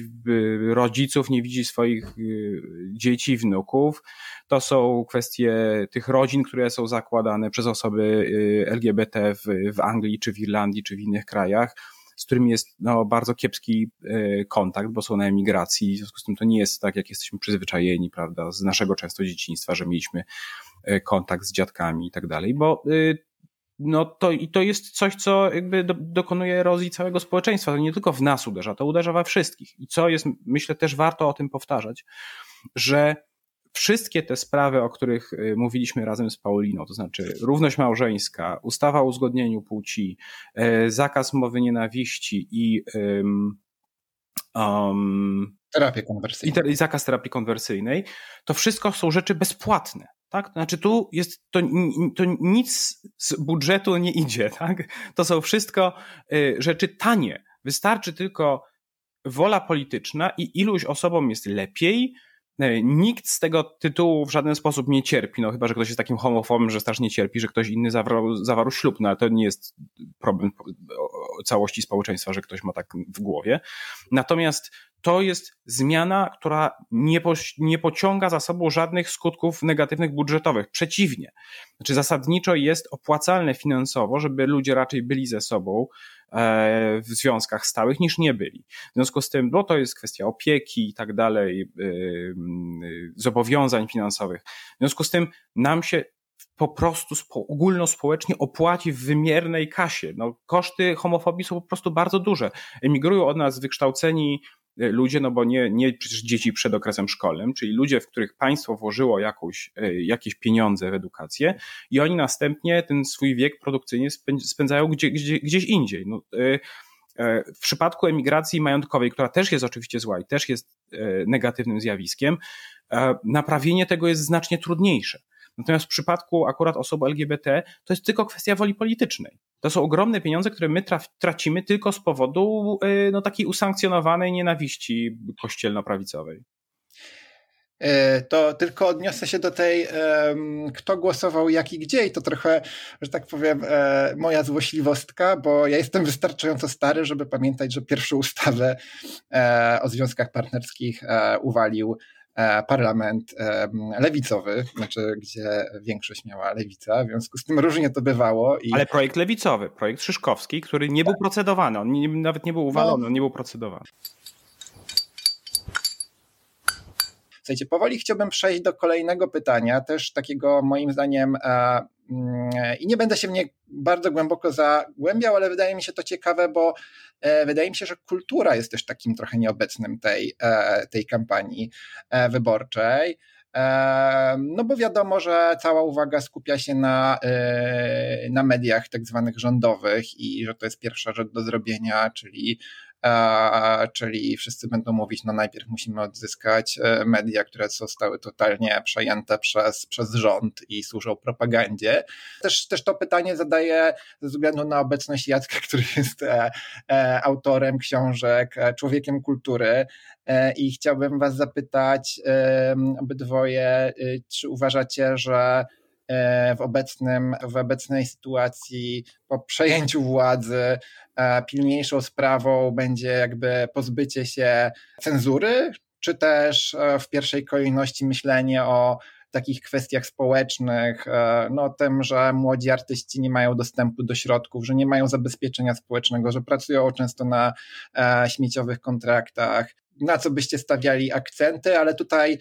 rodziców nie widzi swoich y, dzieci, wnuków. To są kwestie tych rodzin, które są zakładane przez osoby y, LGBT w, w Anglii, czy w Irlandii, czy w innych krajach z którymi jest no, bardzo kiepski e, kontakt, bo są na emigracji, w związku z tym to nie jest tak, jak jesteśmy przyzwyczajeni, prawda, z naszego często dzieciństwa, że mieliśmy e, kontakt z dziadkami i tak dalej, bo e, no to, i to jest coś, co jakby do, dokonuje erozji całego społeczeństwa. To nie tylko w nas uderza, to uderza we wszystkich. I co jest, myślę, też warto o tym powtarzać, że wszystkie te sprawy, o których y, mówiliśmy razem z Pauliną, to znaczy równość małżeńska, ustawa o uzgodnieniu płci, e, zakaz mowy nienawiści i um, terapii konwersyjnej. I, zakaz terapii konwersyjnej, to wszystko są rzeczy bezpłatne. Tak? To znaczy tu jest, to, to nic z budżetu nie idzie, tak? To są wszystko y, rzeczy tanie. Wystarczy tylko wola polityczna i iluś osobom jest lepiej, nikt z tego tytułu w żaden sposób nie cierpi, no chyba, że ktoś jest takim homofobem, że strasznie cierpi, że ktoś inny zawarł, zawarł ślub, no ale to nie jest problem całości społeczeństwa, że ktoś ma tak w głowie. Natomiast to jest zmiana, która nie, po, nie pociąga za sobą żadnych skutków negatywnych budżetowych. Przeciwnie. Znaczy zasadniczo jest opłacalne finansowo, żeby ludzie raczej byli ze sobą, E, w związkach stałych niż nie byli. W związku z tym, no to jest kwestia opieki i tak dalej, e, zobowiązań finansowych. W związku z tym nam się po prostu ogólnospołecznie opłaci w wymiernej kasie. No, koszty homofobii są po prostu bardzo duże. Emigrują od nas wykształceni ludzie, no bo nie, nie przecież dzieci przed okresem szkolnym, czyli ludzie, w których państwo włożyło jakąś, e, jakieś pieniądze w edukację i oni następnie ten swój wiek produkcyjny spędzają gdzie, gdzie, gdzieś indziej. No, e, w przypadku emigracji majątkowej, która też jest oczywiście zła i też jest negatywnym zjawiskiem, naprawienie tego jest znacznie trudniejsze. Natomiast w przypadku akurat osób LGBT to jest tylko kwestia woli politycznej. To są ogromne pieniądze, które my tracimy tylko z powodu y, no, takiej usankcjonowanej nienawiści kościelno-prawicowej. E, to tylko odniosę się do tej, kto głosował jak i gdzie, i to trochę, że tak powiem, e, moja złośliwostka, bo ja jestem wystarczająco stary, żeby pamiętać, że pierwszą ustawę e, o związkach partnerskich uwalił parlament lewicowy, znaczy gdzie większość miała lewica, w związku z tym różnie to bywało. I... Ale projekt lewicowy, projekt Szyszkowski, który nie był tak. procedowany, on nie, nawet nie był uwalony, no. on nie był procedowany. Słuchajcie, powoli chciałbym przejść do kolejnego pytania, też takiego moim zdaniem e, i nie będę się w nie bardzo głęboko zagłębiał, ale wydaje mi się to ciekawe, bo e, wydaje mi się, że kultura jest też takim trochę nieobecnym tej, e, tej kampanii wyborczej. No bo wiadomo, że cała uwaga skupia się na, na mediach tak zwanych rządowych i że to jest pierwsza rzecz do zrobienia, czyli czyli wszyscy będą mówić, no najpierw musimy odzyskać e, media, które zostały totalnie przejęte przez, przez rząd i służą propagandzie. Też, też to pytanie zadaję ze względu na obecność Jacka, który jest e, e, autorem książek, człowiekiem kultury i chciałbym was zapytać obydwoje, czy uważacie, że w, obecnym, w obecnej sytuacji po przejęciu władzy pilniejszą sprawą będzie jakby pozbycie się cenzury, czy też e, w pierwszej kolejności myślenie o takich kwestiach społecznych, e, no tym, że młodzi artyści nie mają dostępu do środków, że nie mają zabezpieczenia społecznego, że pracują często na e, śmieciowych kontraktach, na co byście stawiali akcenty, ale tutaj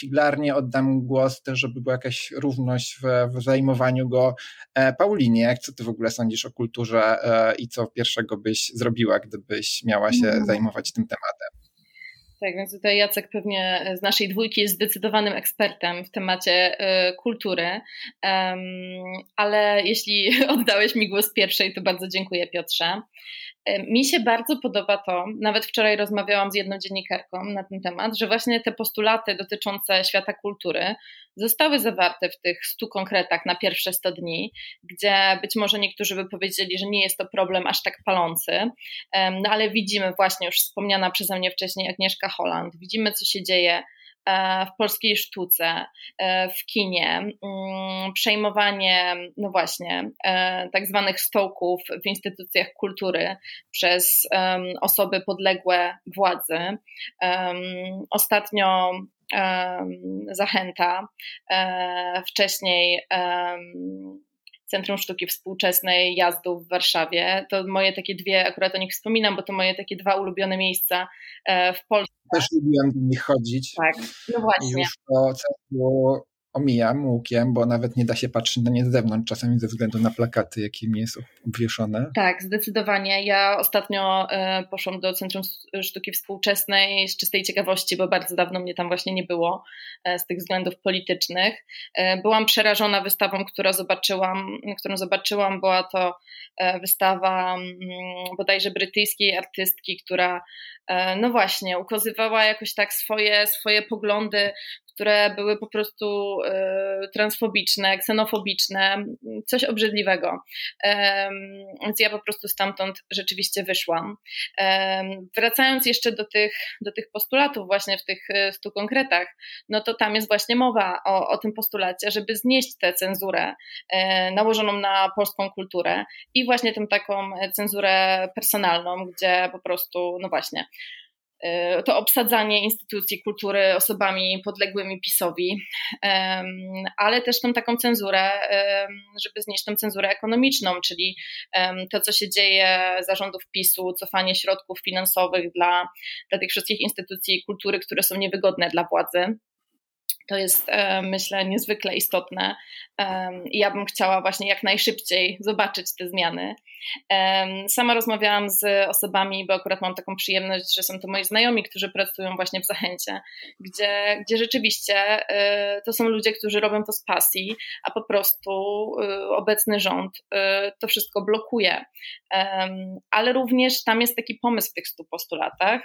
figlarnie oddam głos też, żeby była jakaś równość w, w zajmowaniu go e, Paulinie. Jak co ty w ogóle sądzisz o kulturze e, i co pierwszego byś zrobiła, gdybyś miała się mm. zajmować tym tematem? Tak, więc tutaj Jacek pewnie z naszej dwójki jest zdecydowanym ekspertem w temacie y, kultury, um, ale jeśli oddałeś mi głos pierwszej, to bardzo dziękuję Piotrze. Mi się bardzo podoba to, nawet wczoraj rozmawiałam z jedną dziennikarką na ten temat, że właśnie te postulaty dotyczące świata kultury zostały zawarte w tych stu konkretach na pierwsze 100 dni, gdzie być może niektórzy by powiedzieli, że nie jest to problem aż tak palący, no ale widzimy właśnie już wspomniana przeze mnie wcześniej Agnieszka Holland, widzimy co się dzieje E, w polskiej sztuce, e, w kinie, mm, przejmowanie, no właśnie, e, tak zwanych stołków w instytucjach kultury przez osoby podległe władzy. Ostatnio zachęta, wcześniej Centrum Sztuki Współczesnej Jazdu w Warszawie. To moje takie dwie, akurat o nich wspominam, bo to moje takie dwa ulubione miejsca w Polsce. Też lubiłem do nich chodzić. Tak, no właśnie. Już to było omijam łukiem, bo nawet nie da się patrzeć na nie z zewnątrz, czasami ze względu na plakaty, jakimi jest obwieszone. Tak, zdecydowanie. Ja ostatnio e, poszłam do Centrum Sztuki Współczesnej z czystej ciekawości, bo bardzo dawno mnie tam właśnie nie było e, z tych względów politycznych. E, byłam przerażona wystawą, którą zobaczyłam, którą zobaczyłam. Była to wystawa mm, bodajże brytyjskiej artystki, która no właśnie ukazywała jakoś tak swoje, swoje poglądy które były po prostu transfobiczne, ksenofobiczne, coś obrzydliwego. Więc ja po prostu stamtąd rzeczywiście wyszłam. Wracając jeszcze do tych, do tych postulatów, właśnie w tych stu konkretach, no to tam jest właśnie mowa o, o tym postulacie, żeby znieść tę cenzurę nałożoną na polską kulturę i właśnie tę taką cenzurę personalną, gdzie po prostu, no właśnie, to obsadzanie instytucji kultury osobami podległymi PiSowi, ale też tą taką cenzurę, żeby znieść tą cenzurę ekonomiczną, czyli to, co się dzieje zarządów PiSu, cofanie środków finansowych dla, dla tych wszystkich instytucji kultury, które są niewygodne dla władzy. To jest, e, myślę, niezwykle istotne ja bym chciała właśnie jak najszybciej zobaczyć te zmiany. Sama rozmawiałam z osobami, bo akurat mam taką przyjemność, że są to moi znajomi, którzy pracują właśnie w Zachęcie, gdzie, gdzie rzeczywiście e, to są ludzie, którzy robią to z pasji, a po prostu e, obecny rząd to wszystko blokuje. Ale również tam jest taki pomysł w tych stu postulatach,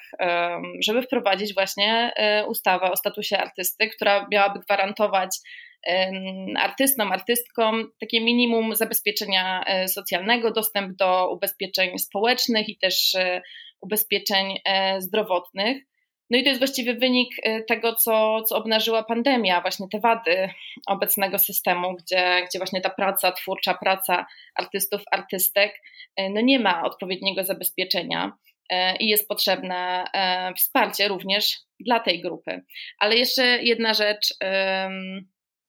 żeby wprowadzić właśnie ustawę o statusie artysty, która miałaby gwarantować artystom, artystkom takie minimum zabezpieczenia e, socjalnego, dostęp do ubezpieczeń społecznych i też e, ubezpieczeń e, zdrowotnych. No i to jest właściwie wynik tego, co, co obnażyła pandemia, właśnie te wady obecnego systemu, gdzie, gdzie właśnie ta praca, twórcza praca artystów, artystek, no nie ma odpowiedniego zabezpieczenia i jest potrzebne wsparcie również dla tej grupy. Ale jeszcze jedna rzecz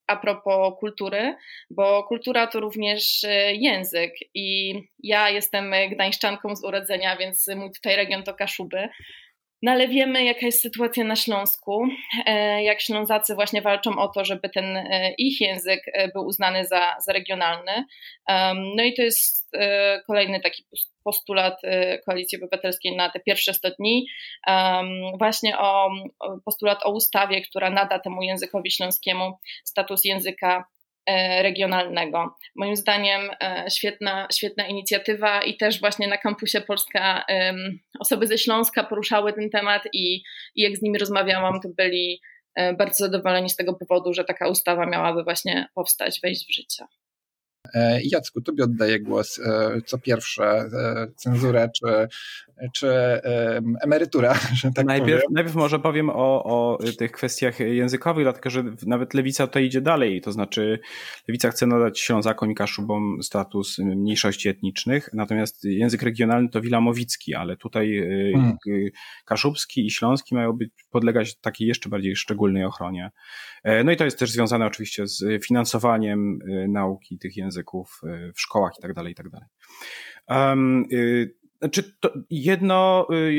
a propos kultury, bo kultura to również e, język i ja jestem gdańszczanką z urodzenia, więc mój tutaj region to Kaszuby. No ale wiemy, jaka jest sytuacja na Śląsku, e, jak Ślązacy właśnie walczą o to, żeby ten e, ich język był uznany za, za regionalny. No i to jest kolejny taki postulat Koalicji Obywatelskiej na te pierwsze 100 dni, właśnie o postulat o ustawie, która nada temu językowi śląskiemu status języka e, regionalnego. Moim zdaniem e, świetna, świetna inicjatywa i też właśnie na kampusie Polska osoby ze Śląska poruszały ten temat i, i jak z nimi rozmawiałam, to byli e, bardzo zadowoleni z tego powodu, że taka ustawa miałaby właśnie powstać, wejść w życie. E, Jacku, tobie oddaję głos. E, co pierwsze, e, cenzurę czy, czy emerytura, tak najpierw, powiem. Najpierw może powiem o, o tych kwestiach językowych, dlatego że nawet Lewica tutaj idzie dalej, to znaczy Lewica chce nadać Ślązakom i Kaszubom status mniejszości etnicznych, natomiast język regionalny to Wilamowicki, ale tutaj hmm. kaszubski i śląski mają być, podlegać takiej jeszcze bardziej szczególnej ochronie. No i to jest też związane oczywiście z finansowaniem nauki tych języków języków y, w szkołach i tak dalej, i tak dalej. Znaczy, to jedno y,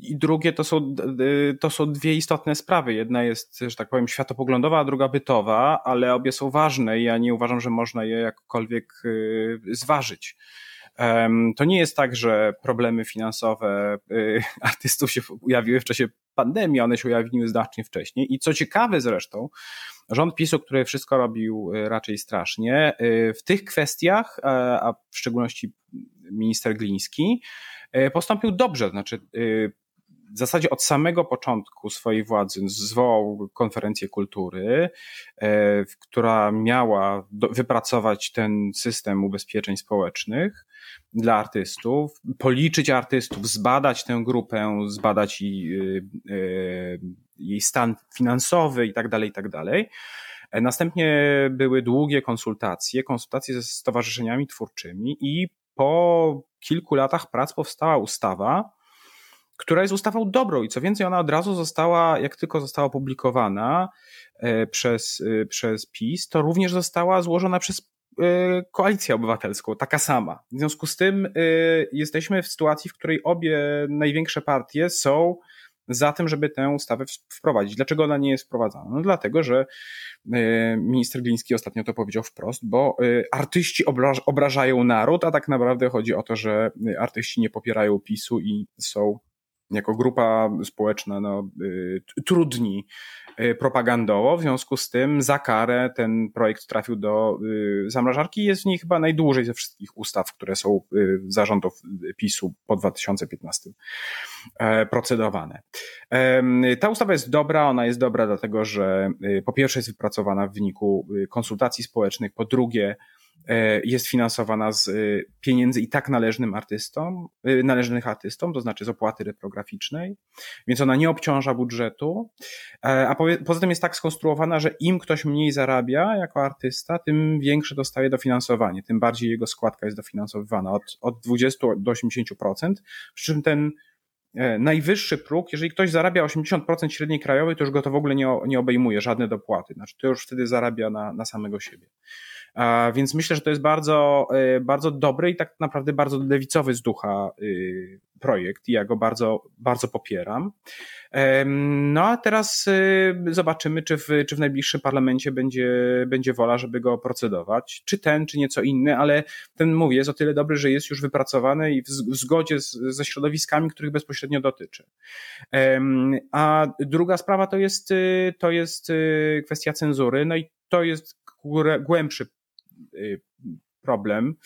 i drugie to są, y, to są dwie istotne sprawy. Jedna jest, że tak powiem, światopoglądowa, a druga bytowa, ale obie są ważne i ja nie uważam, że można je jakkolwiek zważyć. To nie jest tak, że problemy finansowe artystów się ujawiły w czasie pandemii, one się ujawniły znacznie wcześniej. I co ciekawe zresztą, rząd PiSu, który wszystko robił y, raczej strasznie, y, w tych kwestiach, a w szczególności minister Gliński, y, postąpił dobrze. Znaczy, w zasadzie od samego początku swojej władzy zwołał konferencję kultury, która miała wypracować ten system ubezpieczeń społecznych dla artystów, policzyć artystów, zbadać tę grupę, zbadać jej, jej stan finansowy i tak dalej, i tak dalej. E, następnie były długie konsultacje, konsultacje ze stowarzyszeniami twórczymi i po kilku latach prac powstała ustawa, która jest ustawą dobrą i co więcej, ona od razu została, jak tylko została opublikowana e, przez, e, przez PiS, to również została złożona przez koalicję obywatelską, taka sama. W związku z tym jesteśmy w sytuacji, w której obie największe partie są za tym, żeby tę ustawę wprowadzić. Dlaczego ona nie jest wprowadzana? No dlatego, że e, minister Gliński ostatnio to powiedział wprost, bo e, artyści obrażają naród, a tak naprawdę chodzi o to, że e, artyści nie popierają PiSu i są jako grupa społeczna no, trudni propagandowo. W związku z tym za karę ten projekt trafił do zamrażarki i jest w niej chyba najdłużej ze wszystkich ustaw, które są zarządów PiSu po 2015 procedowane. Ta ustawa jest dobra, ona jest dobra dlatego, że po pierwsze jest wypracowana w wyniku konsultacji społecznych, po drugie E, jest finansowana z e, pieniędzy i tak należnym artystom, e, należnych artystom, to znaczy z opłaty reprograficznej, więc ona nie obciąża budżetu, a poza tym jest tak skonstruowana, że im ktoś mniej zarabia jako artysta, tym większe dostaje dofinansowanie, tym bardziej jego składka jest dofinansowywana od, od 20 do 80%, przy czym ten najwyższy próg, jeżeli ktoś zarabia 80% średniej krajowej, to już go to w ogóle nie, nie obejmuje, żadne dopłaty. Znaczy, to już wtedy zarabia na, na samego siebie. Więc myślę, że to jest bardzo, e, bardzo dobry i tak naprawdę bardzo lewicowy z ducha y, projekt i ja go bardzo, bardzo popieram. No a teraz y, zobaczymy, czy w, czy w najbliższym parlamencie będzie, będzie wola, żeby go procedować. Czy ten, czy nieco inny, ale ten, mówię, jest o tyle dobry, że jest już wypracowany i w, zgodzie z, ze środowiskami, których bezpośrednio dotyczy. A druga sprawa to jest, y, to jest kwestia cenzury, no i to jest głębszy problem,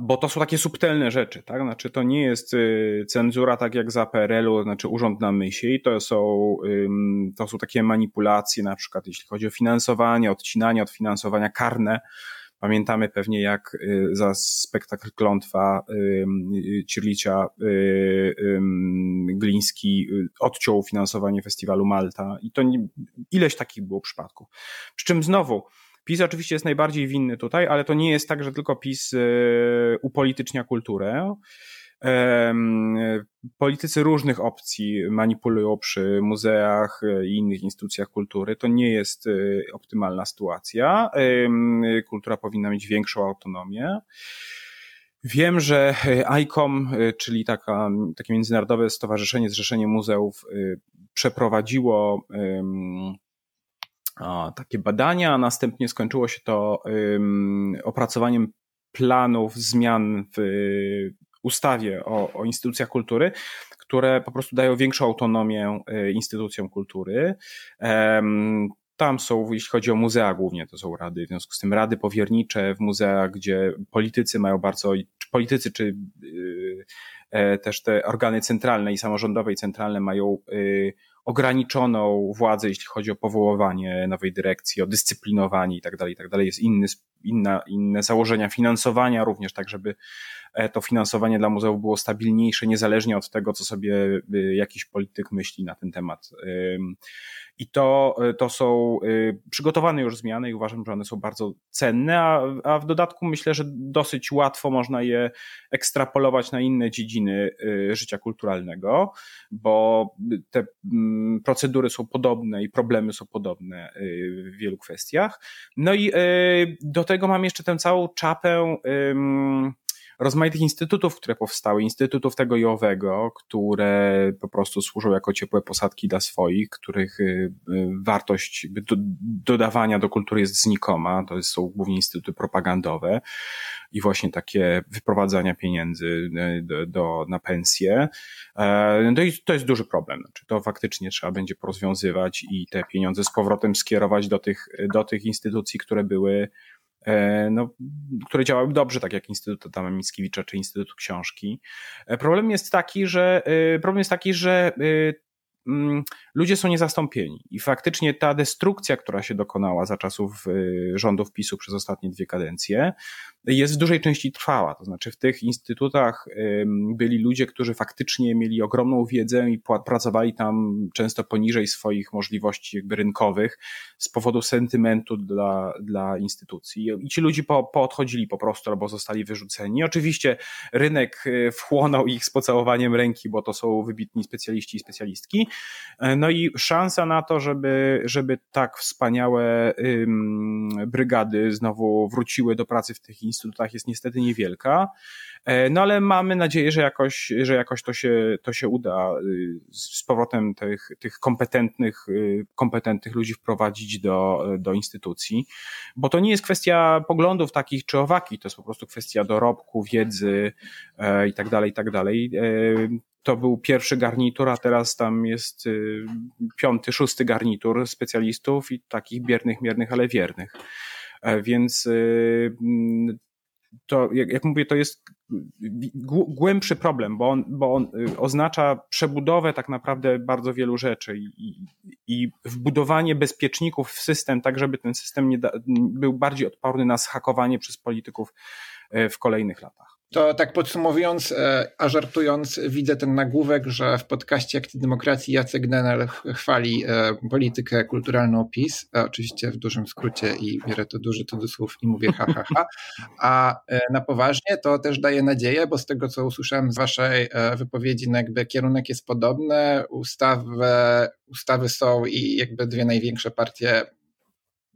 bo to są takie subtelne rzeczy, tak? Znaczy, to nie jest y, cenzura tak jak za PRL-u, znaczy urząd na myśli, to są, to są takie manipulacje, na przykład jeśli chodzi o finansowanie, odcinanie od finansowania karne. Pamiętamy pewnie, jak y, za spektakl Klątwa Cirlicia Gliński odciął finansowanie festiwalu Malta i to nie, ileś takich było przypadków. Przy czym znowu, PiS oczywiście jest najbardziej winny tutaj, ale to nie jest tak, że tylko PiS e, upolitycznia kulturę. Politycy różnych opcji manipulują przy muzeach i innych instytucjach kultury. To nie jest e, optymalna sytuacja. Kultura powinna mieć większą autonomię. Wiem, że ICOM, e, czyli taka, takie międzynarodowe stowarzyszenie, zrzeszenie muzeów, przeprowadziło takie badania, a następnie skończyło się to opracowaniem planów zmian w ustawie o, o instytucjach kultury, które po prostu dają większą autonomię y, instytucjom kultury. Tam są, jeśli chodzi o muzea głównie, to są rady, w związku z tym rady powiernicze w muzeach, gdzie politycy mają bardzo, czy politycy, czy y, e, też te organy centralne i samorządowe i centralne mają y, ograniczoną władzę, jeśli chodzi o powoływanie nowej dyrekcji, o dyscyplinowanie i tak dalej, i tak dalej. Jest inny, inna, inne założenia finansowania również, tak żeby e, to finansowanie dla muzeów było stabilniejsze, niezależnie od tego, co sobie y, jakiś polityk myśli na ten temat. I to, e, to są e, przygotowane już zmiany i uważam, że one są bardzo cenne, a, a w dodatku myślę, że dosyć łatwo można je ekstrapolować na inne dziedziny życia kulturalnego, bo te mm, procedury są podobne i problemy są podobne w wielu kwestiach. No i do tego mam jeszcze tę całą czapę rozmaitych instytutów, które powstały, instytutów tego i owego, które po prostu służą jako ciepłe posadki dla swoich, których y, y, wartość dodawania do kultury jest znikoma, to są głównie instytuty propagandowe i właśnie takie wyprowadzania pieniędzy y, do, do, na pensje. E, no i to jest duży problem. Znaczy to faktycznie trzeba będzie porozwiązywać i te pieniądze z powrotem skierować do tych, do tych instytucji, które były no, które działały dobrze, tak jak Instytut Adama Mickiewicza czy Instytut Książki. E, problem jest taki, że e, problem jest taki, że Mm, ludzie są niezastąpieni. I faktycznie ta destrukcja, która się dokonała za czasów rządów PiSu przez ostatnie dwie kadencje, jest w dużej części trwała. To znaczy, w tych instytutach byli ludzie, którzy faktycznie mieli ogromną wiedzę i pracowali tam często poniżej swoich możliwości jakby rynkowych z powodu sentymentu dla, dla instytucji. I ci ludzie po, poodchodzili po prostu albo zostali wyrzuceni. Oczywiście rynek y, wchłonął ich z pocałowaniem ręki, bo to są wybitni specjaliści i specjalistki, E, no i szansa na to, żeby, żeby tak wspaniałe brygady znowu wróciły do pracy w tych instytutach jest niestety niewielka. E, no ale mamy nadzieję, że jakoś, że jakoś to, się, to się uda y, z powrotem tych, tych kompetentnych, y, kompetentnych ludzi wprowadzić do, do instytucji, bo to nie jest kwestia poglądów takich czy owakich, to jest po prostu kwestia dorobku, wiedzy e, i tak dalej, i tak dalej to był pierwszy garnitur, a teraz tam jest piąty, szósty garnitur specjalistów i takich biernych, miernych, ale wiernych. E, więc y, to, jak, jak mówię, to jest głębszy problem, bo on, bo on y, oznacza przebudowę tak naprawdę bardzo wielu rzeczy i, i wbudowanie bezpieczników w system, tak żeby ten system nie da, był bardziej odporny na schakowanie przez polityków e, w kolejnych latach. To tak podsumowując, e, a żartując, widzę ten nagłówek, że w podcaście Akty Demokracji Jacek Denel chwali e, politykę kulturalną PiS, oczywiście w dużym skrócie i biorę to duży cudzysłów i mówię ha, ha, ha. A e, na poważnie to też daje nadzieję, bo z tego, co usłyszałem z waszej wypowiedzi, no jakby kierunek jest podobny, ustawy, ustawy są i jakby dwie największe partie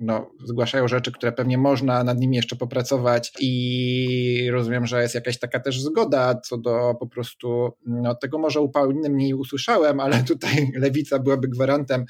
no, zgłaszają rzeczy, które pewnie można nad nimi jeszcze popracować i rozumiem, że jest jakaś taka też zgoda co do po prostu, no tego może u Pauliny mniej usłyszałem, ale tutaj Lewica byłaby gwarantem,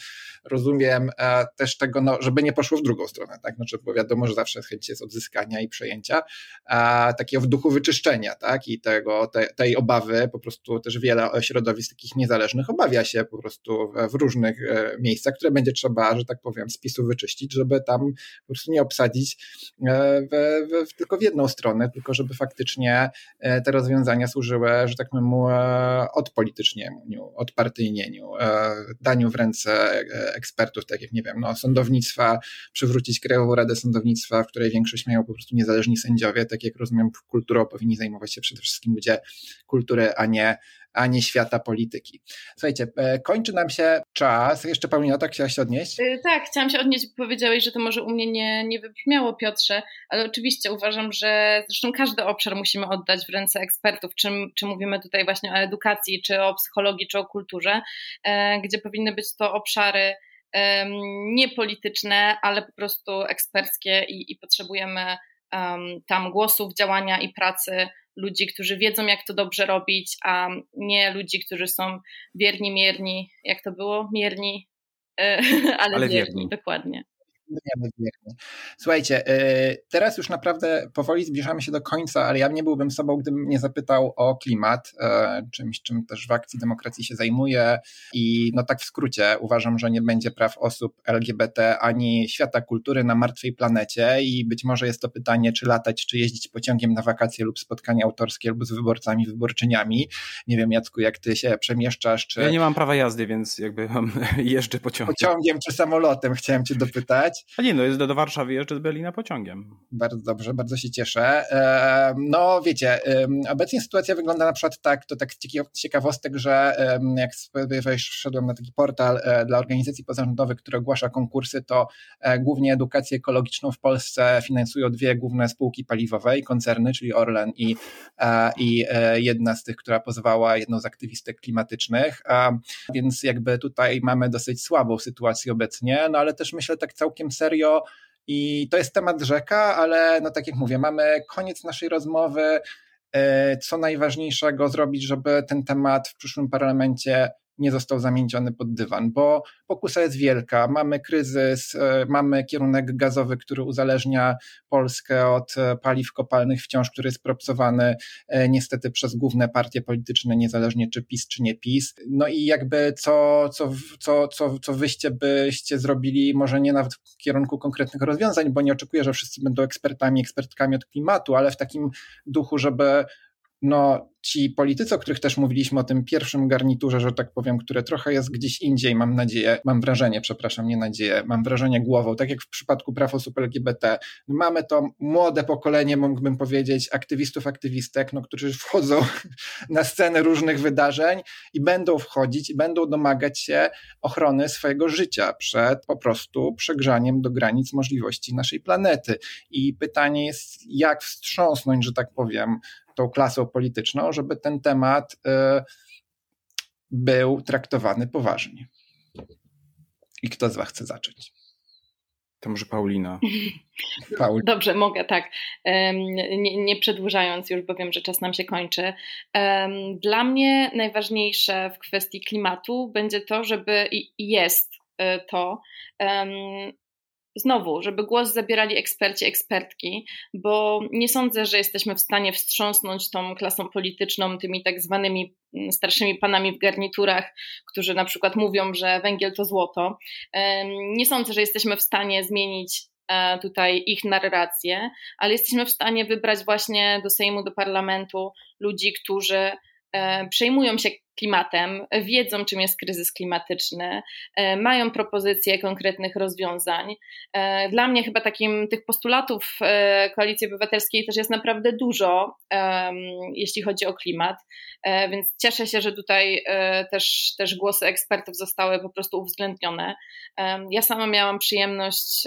rozumiem, e, też tego, no, żeby nie poszło w drugą stronę, tak, znaczy, bo wiadomo, że zawsze chęć jest odzyskania i przejęcia, a takiego w duchu wyczyszczenia, tak, i tego, te, tej obawy, po prostu też wiele środowisk takich niezależnych obawia się po prostu w różnych e, miejscach, które będzie trzeba, że tak powiem, spisu wyczyścić, żeby tam po prostu nie obsadzić e, w, w, tylko w jedną stronę, tylko żeby faktycznie e, te rozwiązania służyły, że tak powiem, e, odpolitycznieniu, odpartyjnieniu, daniu w ręce ekspertów, tak jak nie wiem, no, sądownictwa, przywrócić Krajową Radę Sądownictwa, w której większość mają po prostu niezależni sędziowie, tak jak rozumiem, kulturą powinni zajmować się przede wszystkim ludzie kultury, a nie a nie świata polityki. Słuchajcie, e, kończy nam się czas. Jeszcze Paulina, tak chciałaś się odnieść? E, tak, chciałam się odnieść, bo powiedziałeś, że to może u mnie nie, nie wybrzmiało, Piotrze, ale oczywiście uważam, że zresztą każdy obszar musimy oddać w ręce ekspertów, czy, czy mówimy tutaj właśnie o edukacji, czy o psychologii, czy o kulturze, e, gdzie powinny być to obszary niepolityczne, ale po prostu eksperckie i, i potrzebujemy tam głosów, działania i pracy ludzi, którzy wiedzą, jak to dobrze robić, a nie ludzi, którzy są wierni, mierni, jak to było? Mierni, e, ale, ale wierni, wierni, dokładnie. Słuchajcie, y, teraz już naprawdę powoli zbliżamy się do końca, ale ja nie byłbym sobą, gdybym nie zapytał o klimat, y, czymś, czym też w akcji demokracji się zajmuję i no tak w skrócie uważam, że nie będzie praw osób LGBT ani świata kultury na martwej planecie i być może jest to pytanie, czy latać, czy jeździć pociągiem na wakacje lub spotkania autorskie lub z wyborcami, wyborczyniami. Nie wiem Jacku, jak ty się przemieszczasz, czy... Ja nie mam prawa jazdy, więc jakby jeżdżę pociągiem. Pociągiem czy samolotem, chciałem cię dopytać. A nie, no jest do, do Warszawy jeszcze z Berlina pociągiem. Bardzo dobrze, bardzo się cieszę. No wiecie, obecnie sytuacja wygląda na przykład tak, to tak ciekawostek, że jak wszedłem na taki portal e, dla organizacji pozarządowych, które ogłasza konkursy, to e, głównie edukację ekologiczną w Polsce finansują dwie główne spółki paliwowe i koncerny, czyli Orlen i, e, i jedna z tych, która pozwała, jedną z aktywistek klimatycznych, więc jakby tutaj mamy dosyć słabą sytuację obecnie, no ale też myślę tak całkiem całkiem serio i to jest temat rzeka, ale no tak jak mówię, mamy koniec naszej rozmowy. E, co najważniejszego zrobić, żeby ten temat w przyszłym parlamencie nie został zamieniony pod dywan, bo pokusa jest wielka. Mamy kryzys, e, mamy kierunek gazowy, który uzależnia Polskę od e, paliw kopalnych wciąż, który jest propsowany e, niestety przez główne partie polityczne, niezależnie czy PiS, czy nie PiS. No i jakby co, co, co, co, co wyście byście zrobili, może nie nawet w kierunku konkretnych rozwiązań, bo nie oczekuję, że wszyscy będą ekspertami, ekspertkami od klimatu, ale w takim duchu, żeby no, ci politycy, o których też mówiliśmy, o tym pierwszym garniturze, że tak powiem, które trochę jest gdzieś indziej, mam nadzieję, mam wrażenie, przepraszam, nie nadzieję, mam wrażenie głową, tak jak w przypadku praw osób LGBT, mamy to młode pokolenie, mógłbym powiedzieć, aktywistów, aktywistek, no, którzy wchodzą na scenę różnych wydarzeń i będą wchodzić i będą domagać się ochrony swojego życia przed po prostu przegrzaniem do granic możliwości naszej planety. I pytanie jest, jak wstrząsnąć, że tak powiem, tą klasą polityczną, żeby ten temat y, był traktowany poważnie. I kto z Was chce zacząć? To może Paulina. Paul. Dobrze, mogę, tak. Nie, nie, przedłużając już, bo wiem, że czas nam się kończy. Dla mnie najważniejsze w kwestii klimatu będzie to, żeby i jest y, to, znowu, żeby głos zabierali eksperci, ekspertki, bo nie sądzę, że jesteśmy w stanie wstrząsnąć tą klasą polityczną, tymi tak zwanymi mm, starszymi panami w garniturach, którzy na przykład mówią, że węgiel to złoto. Nie sądzę, że jesteśmy w stanie zmienić e, tutaj ich narrację, ale jesteśmy w stanie wybrać właśnie do Sejmu, do parlamentu ludzi, którzy przejmują się klimatem, wiedzą, czym jest kryzys klimatyczny, e, mają propozycje konkretnych rozwiązań. E, dla mnie chyba takim tych postulatów Koalicji Obywatelskiej też jest naprawdę dużo, jeśli chodzi o klimat, więc cieszę się, że tutaj też, też głosy ekspertów zostały po prostu uwzględnione. Ja sama miałam przyjemność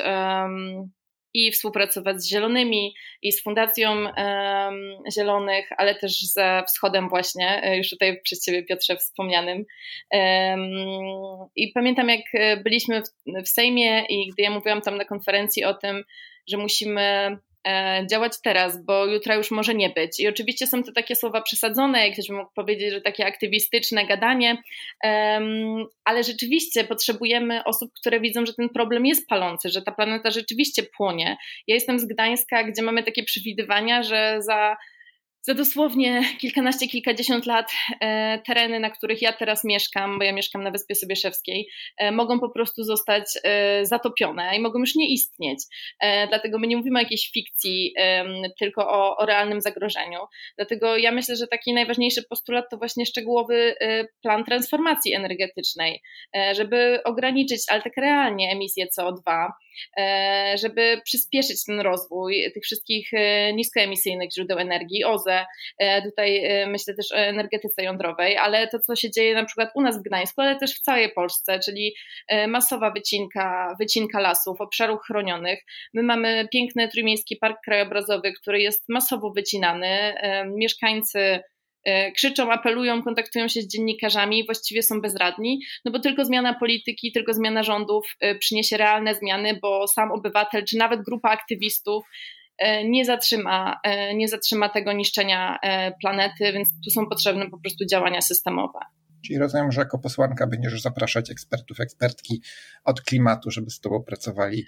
i współpracować z Zielonymi i z Fundacją Zielonych, ale też ze Wschodem właśnie, e, już tutaj przez Ciebie Piotrze wspomnianym. I pamiętam jak e, byliśmy w, w Sejmie i gdy ja mówiłam tam na konferencji o tym, że musimy działać teraz, bo jutra już może nie być. I oczywiście są to takie słowa przesadzone, jak ktoś by mógł powiedzieć, że takie aktywistyczne gadanie, ale rzeczywiście potrzebujemy osób, które widzą, że ten problem jest palący, że ta planeta rzeczywiście płonie. Ja jestem z Gdańska, gdzie mamy takie przewidywania, że za za dosłownie kilkanaście, kilkadziesiąt lat e, tereny, na których ja teraz mieszkam, bo ja mieszkam na Wyspie Sobieszewskiej, e, mogą po prostu zostać e, zatopione i mogą już nie istnieć. Dlatego my nie mówimy o jakiejś fikcji, tylko o, o realnym zagrożeniu. Dlatego ja myślę, że taki najważniejszy postulat to właśnie szczegółowy plan transformacji energetycznej, żeby ograniczyć, ale tak realnie emisję CO2, żeby przyspieszyć ten rozwój tych wszystkich niskoemisyjnych źródeł energii, OZE. E, tutaj e, myślę też o energetyce jądrowej, ale to, co się dzieje na przykład u nas w Gdańsku, ale też w całej Polsce, czyli e, masowa wycinka, wycinka lasów, obszarów chronionych. My mamy piękny Trójmiejski Park Krajobrazowy, który jest masowo wycinany. Mieszkańcy krzyczą, apelują, kontaktują się z dziennikarzami właściwie są bezradni, no bo tylko zmiana polityki, tylko zmiana rządów przyniesie realne zmiany, bo sam obywatel, czy nawet grupa aktywistów E, nie zatrzyma, e, nie zatrzyma tego niszczenia e, planety, więc tu są potrzebne po prostu działania systemowe. Czyli rozumiem, że jako posłanka będziesz zapraszać ekspertów, ekspertki od klimatu, żeby z Tobą pracowali,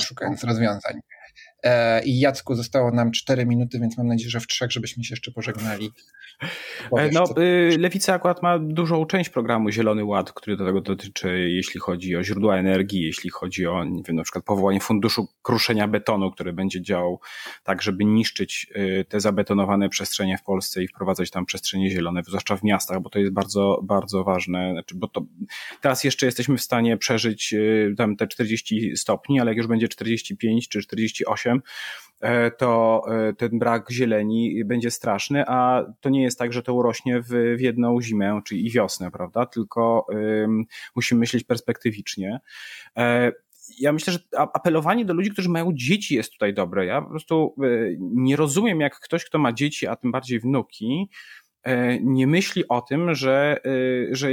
szukając rozwiązań. E, I Jacku, zostało nam 4 minuty, więc mam nadzieję, że w trzech, żebyśmy się jeszcze pożegnali. Powiesz, no, co... Y, Lewica akurat ma dużą część programu Zielony Ład, który do tego dotyczy, jeśli chodzi o źródła energii, jeśli chodzi o, nie wiem, na przykład powołanie funduszu kruszenia betonu, który będzie działał tak, żeby niszczyć y, te zabetonowane przestrzenie w Polsce i wprowadzać tam przestrzenie zielone, zwłaszcza w miastach, bo to jest bardzo, bardzo ważne. Znaczy, bo to teraz jeszcze jesteśmy w stanie przeżyć y, tam te 40 stopni, ale jak już będzie 45 czy 48, E, to e, ten brak zieleni będzie straszny, a to nie jest tak, że to urośnie w, w jedną zimę, czy i wiosnę, prawda? Tylko um, musimy myśleć perspektywicznie. E, ja myślę, że apelowanie do ludzi, którzy mają dzieci jest tutaj dobre. Ja po prostu nie rozumiem, jak ktoś, kto ma dzieci, a tym bardziej wnuki, nie myśli o tym, że, że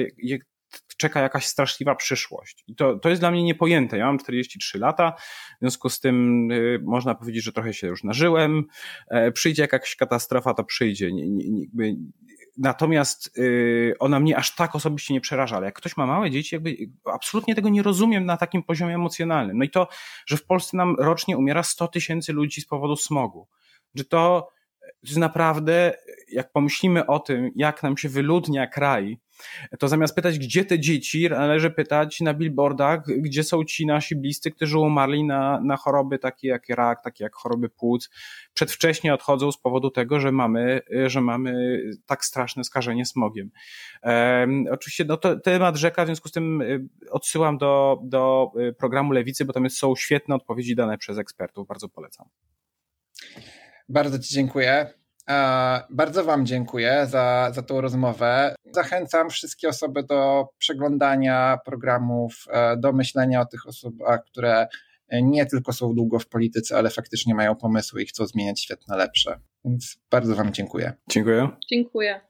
czeka jakaś straszliwa przyszłość. I to, to jest dla mnie niepojęte. Ja mam 43 lata, w związku z tym y, można powiedzieć, że trochę się już nażyłem. E, przyjdzie jakaś katastrofa, to przyjdzie. Nie, nie, nie, natomiast y, ona mnie aż tak osobiście nie przeraża, ale jak ktoś ma małe dzieci, jakby absolutnie tego nie rozumiem na takim poziomie emocjonalnym. No i to, że w Polsce nam rocznie umiera 100 tysięcy ludzi z powodu smogu, że to jest naprawdę, jak pomyślimy o tym, jak nam się wyludnia kraj, to zamiast pytać, gdzie te dzieci, należy pytać na billboardach, gdzie są ci nasi bliscy, którzy umarli na, na choroby takie jak rak, takie jak choroby płuc, przedwcześnie odchodzą z powodu tego, że mamy, że mamy tak straszne skażenie smogiem. Um, oczywiście no to, temat rzeka, w związku z tym y, odsyłam do, do y, programu Lewicy, bo tam są świetne odpowiedzi dane przez ekspertów, bardzo polecam. Bardzo Ci dziękuję. Bardzo Wam dziękuję za, za tą rozmowę. Zachęcam wszystkie osoby do przeglądania programów, e, do myślenia o tych osobach, które nie tylko są długo w polityce, ale faktycznie mają pomysły i chcą zmieniać świat na lepsze. Więc bardzo Wam dziękuję. Dziękuję. Dziękuję.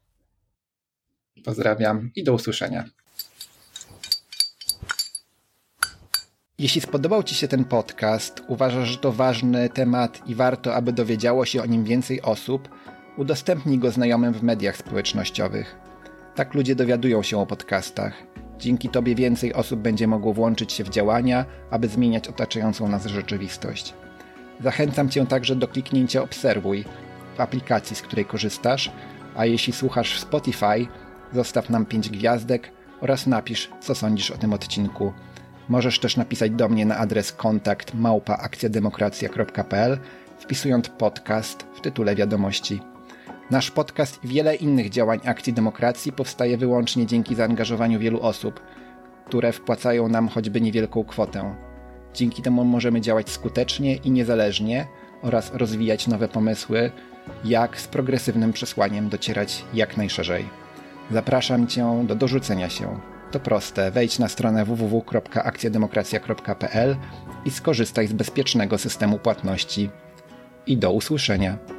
Pozdrawiam i do usłyszenia. Jeśli spodobał Ci się ten podcast, uważasz, że to ważny temat i warto, aby dowiedziało się o nim więcej osób, udostępnij go znajomym w mediach społecznościowych. Tak ludzie dowiadują się o podcastach. Dzięki Tobie więcej osób będzie mogło włączyć się w działania, aby zmieniać otaczającą nas rzeczywistość. Zachęcam Cię także do kliknięcia Obserwuj w aplikacji, z której korzystasz, a jeśli słuchasz w Spotify, zostaw nam 5 gwiazdek oraz napisz, co sądzisz o tym odcinku. Możesz też napisać do mnie na adres kontakt małpaakcjademokracja.pl wpisując podcast w tytule wiadomości. Nasz podcast i wiele innych działań Akcji Demokracji powstaje wyłącznie dzięki zaangażowaniu wielu osób, które wpłacają nam choćby niewielką kwotę. Dzięki temu możemy działać skutecznie i niezależnie oraz rozwijać nowe pomysły, jak z progresywnym przesłaniem docierać jak najszerzej. Zapraszam Cię do dorzucenia się. To proste. Wejdź na stronę www.akcjademokracja.pl i skorzystaj z bezpiecznego systemu płatności. I do usłyszenia.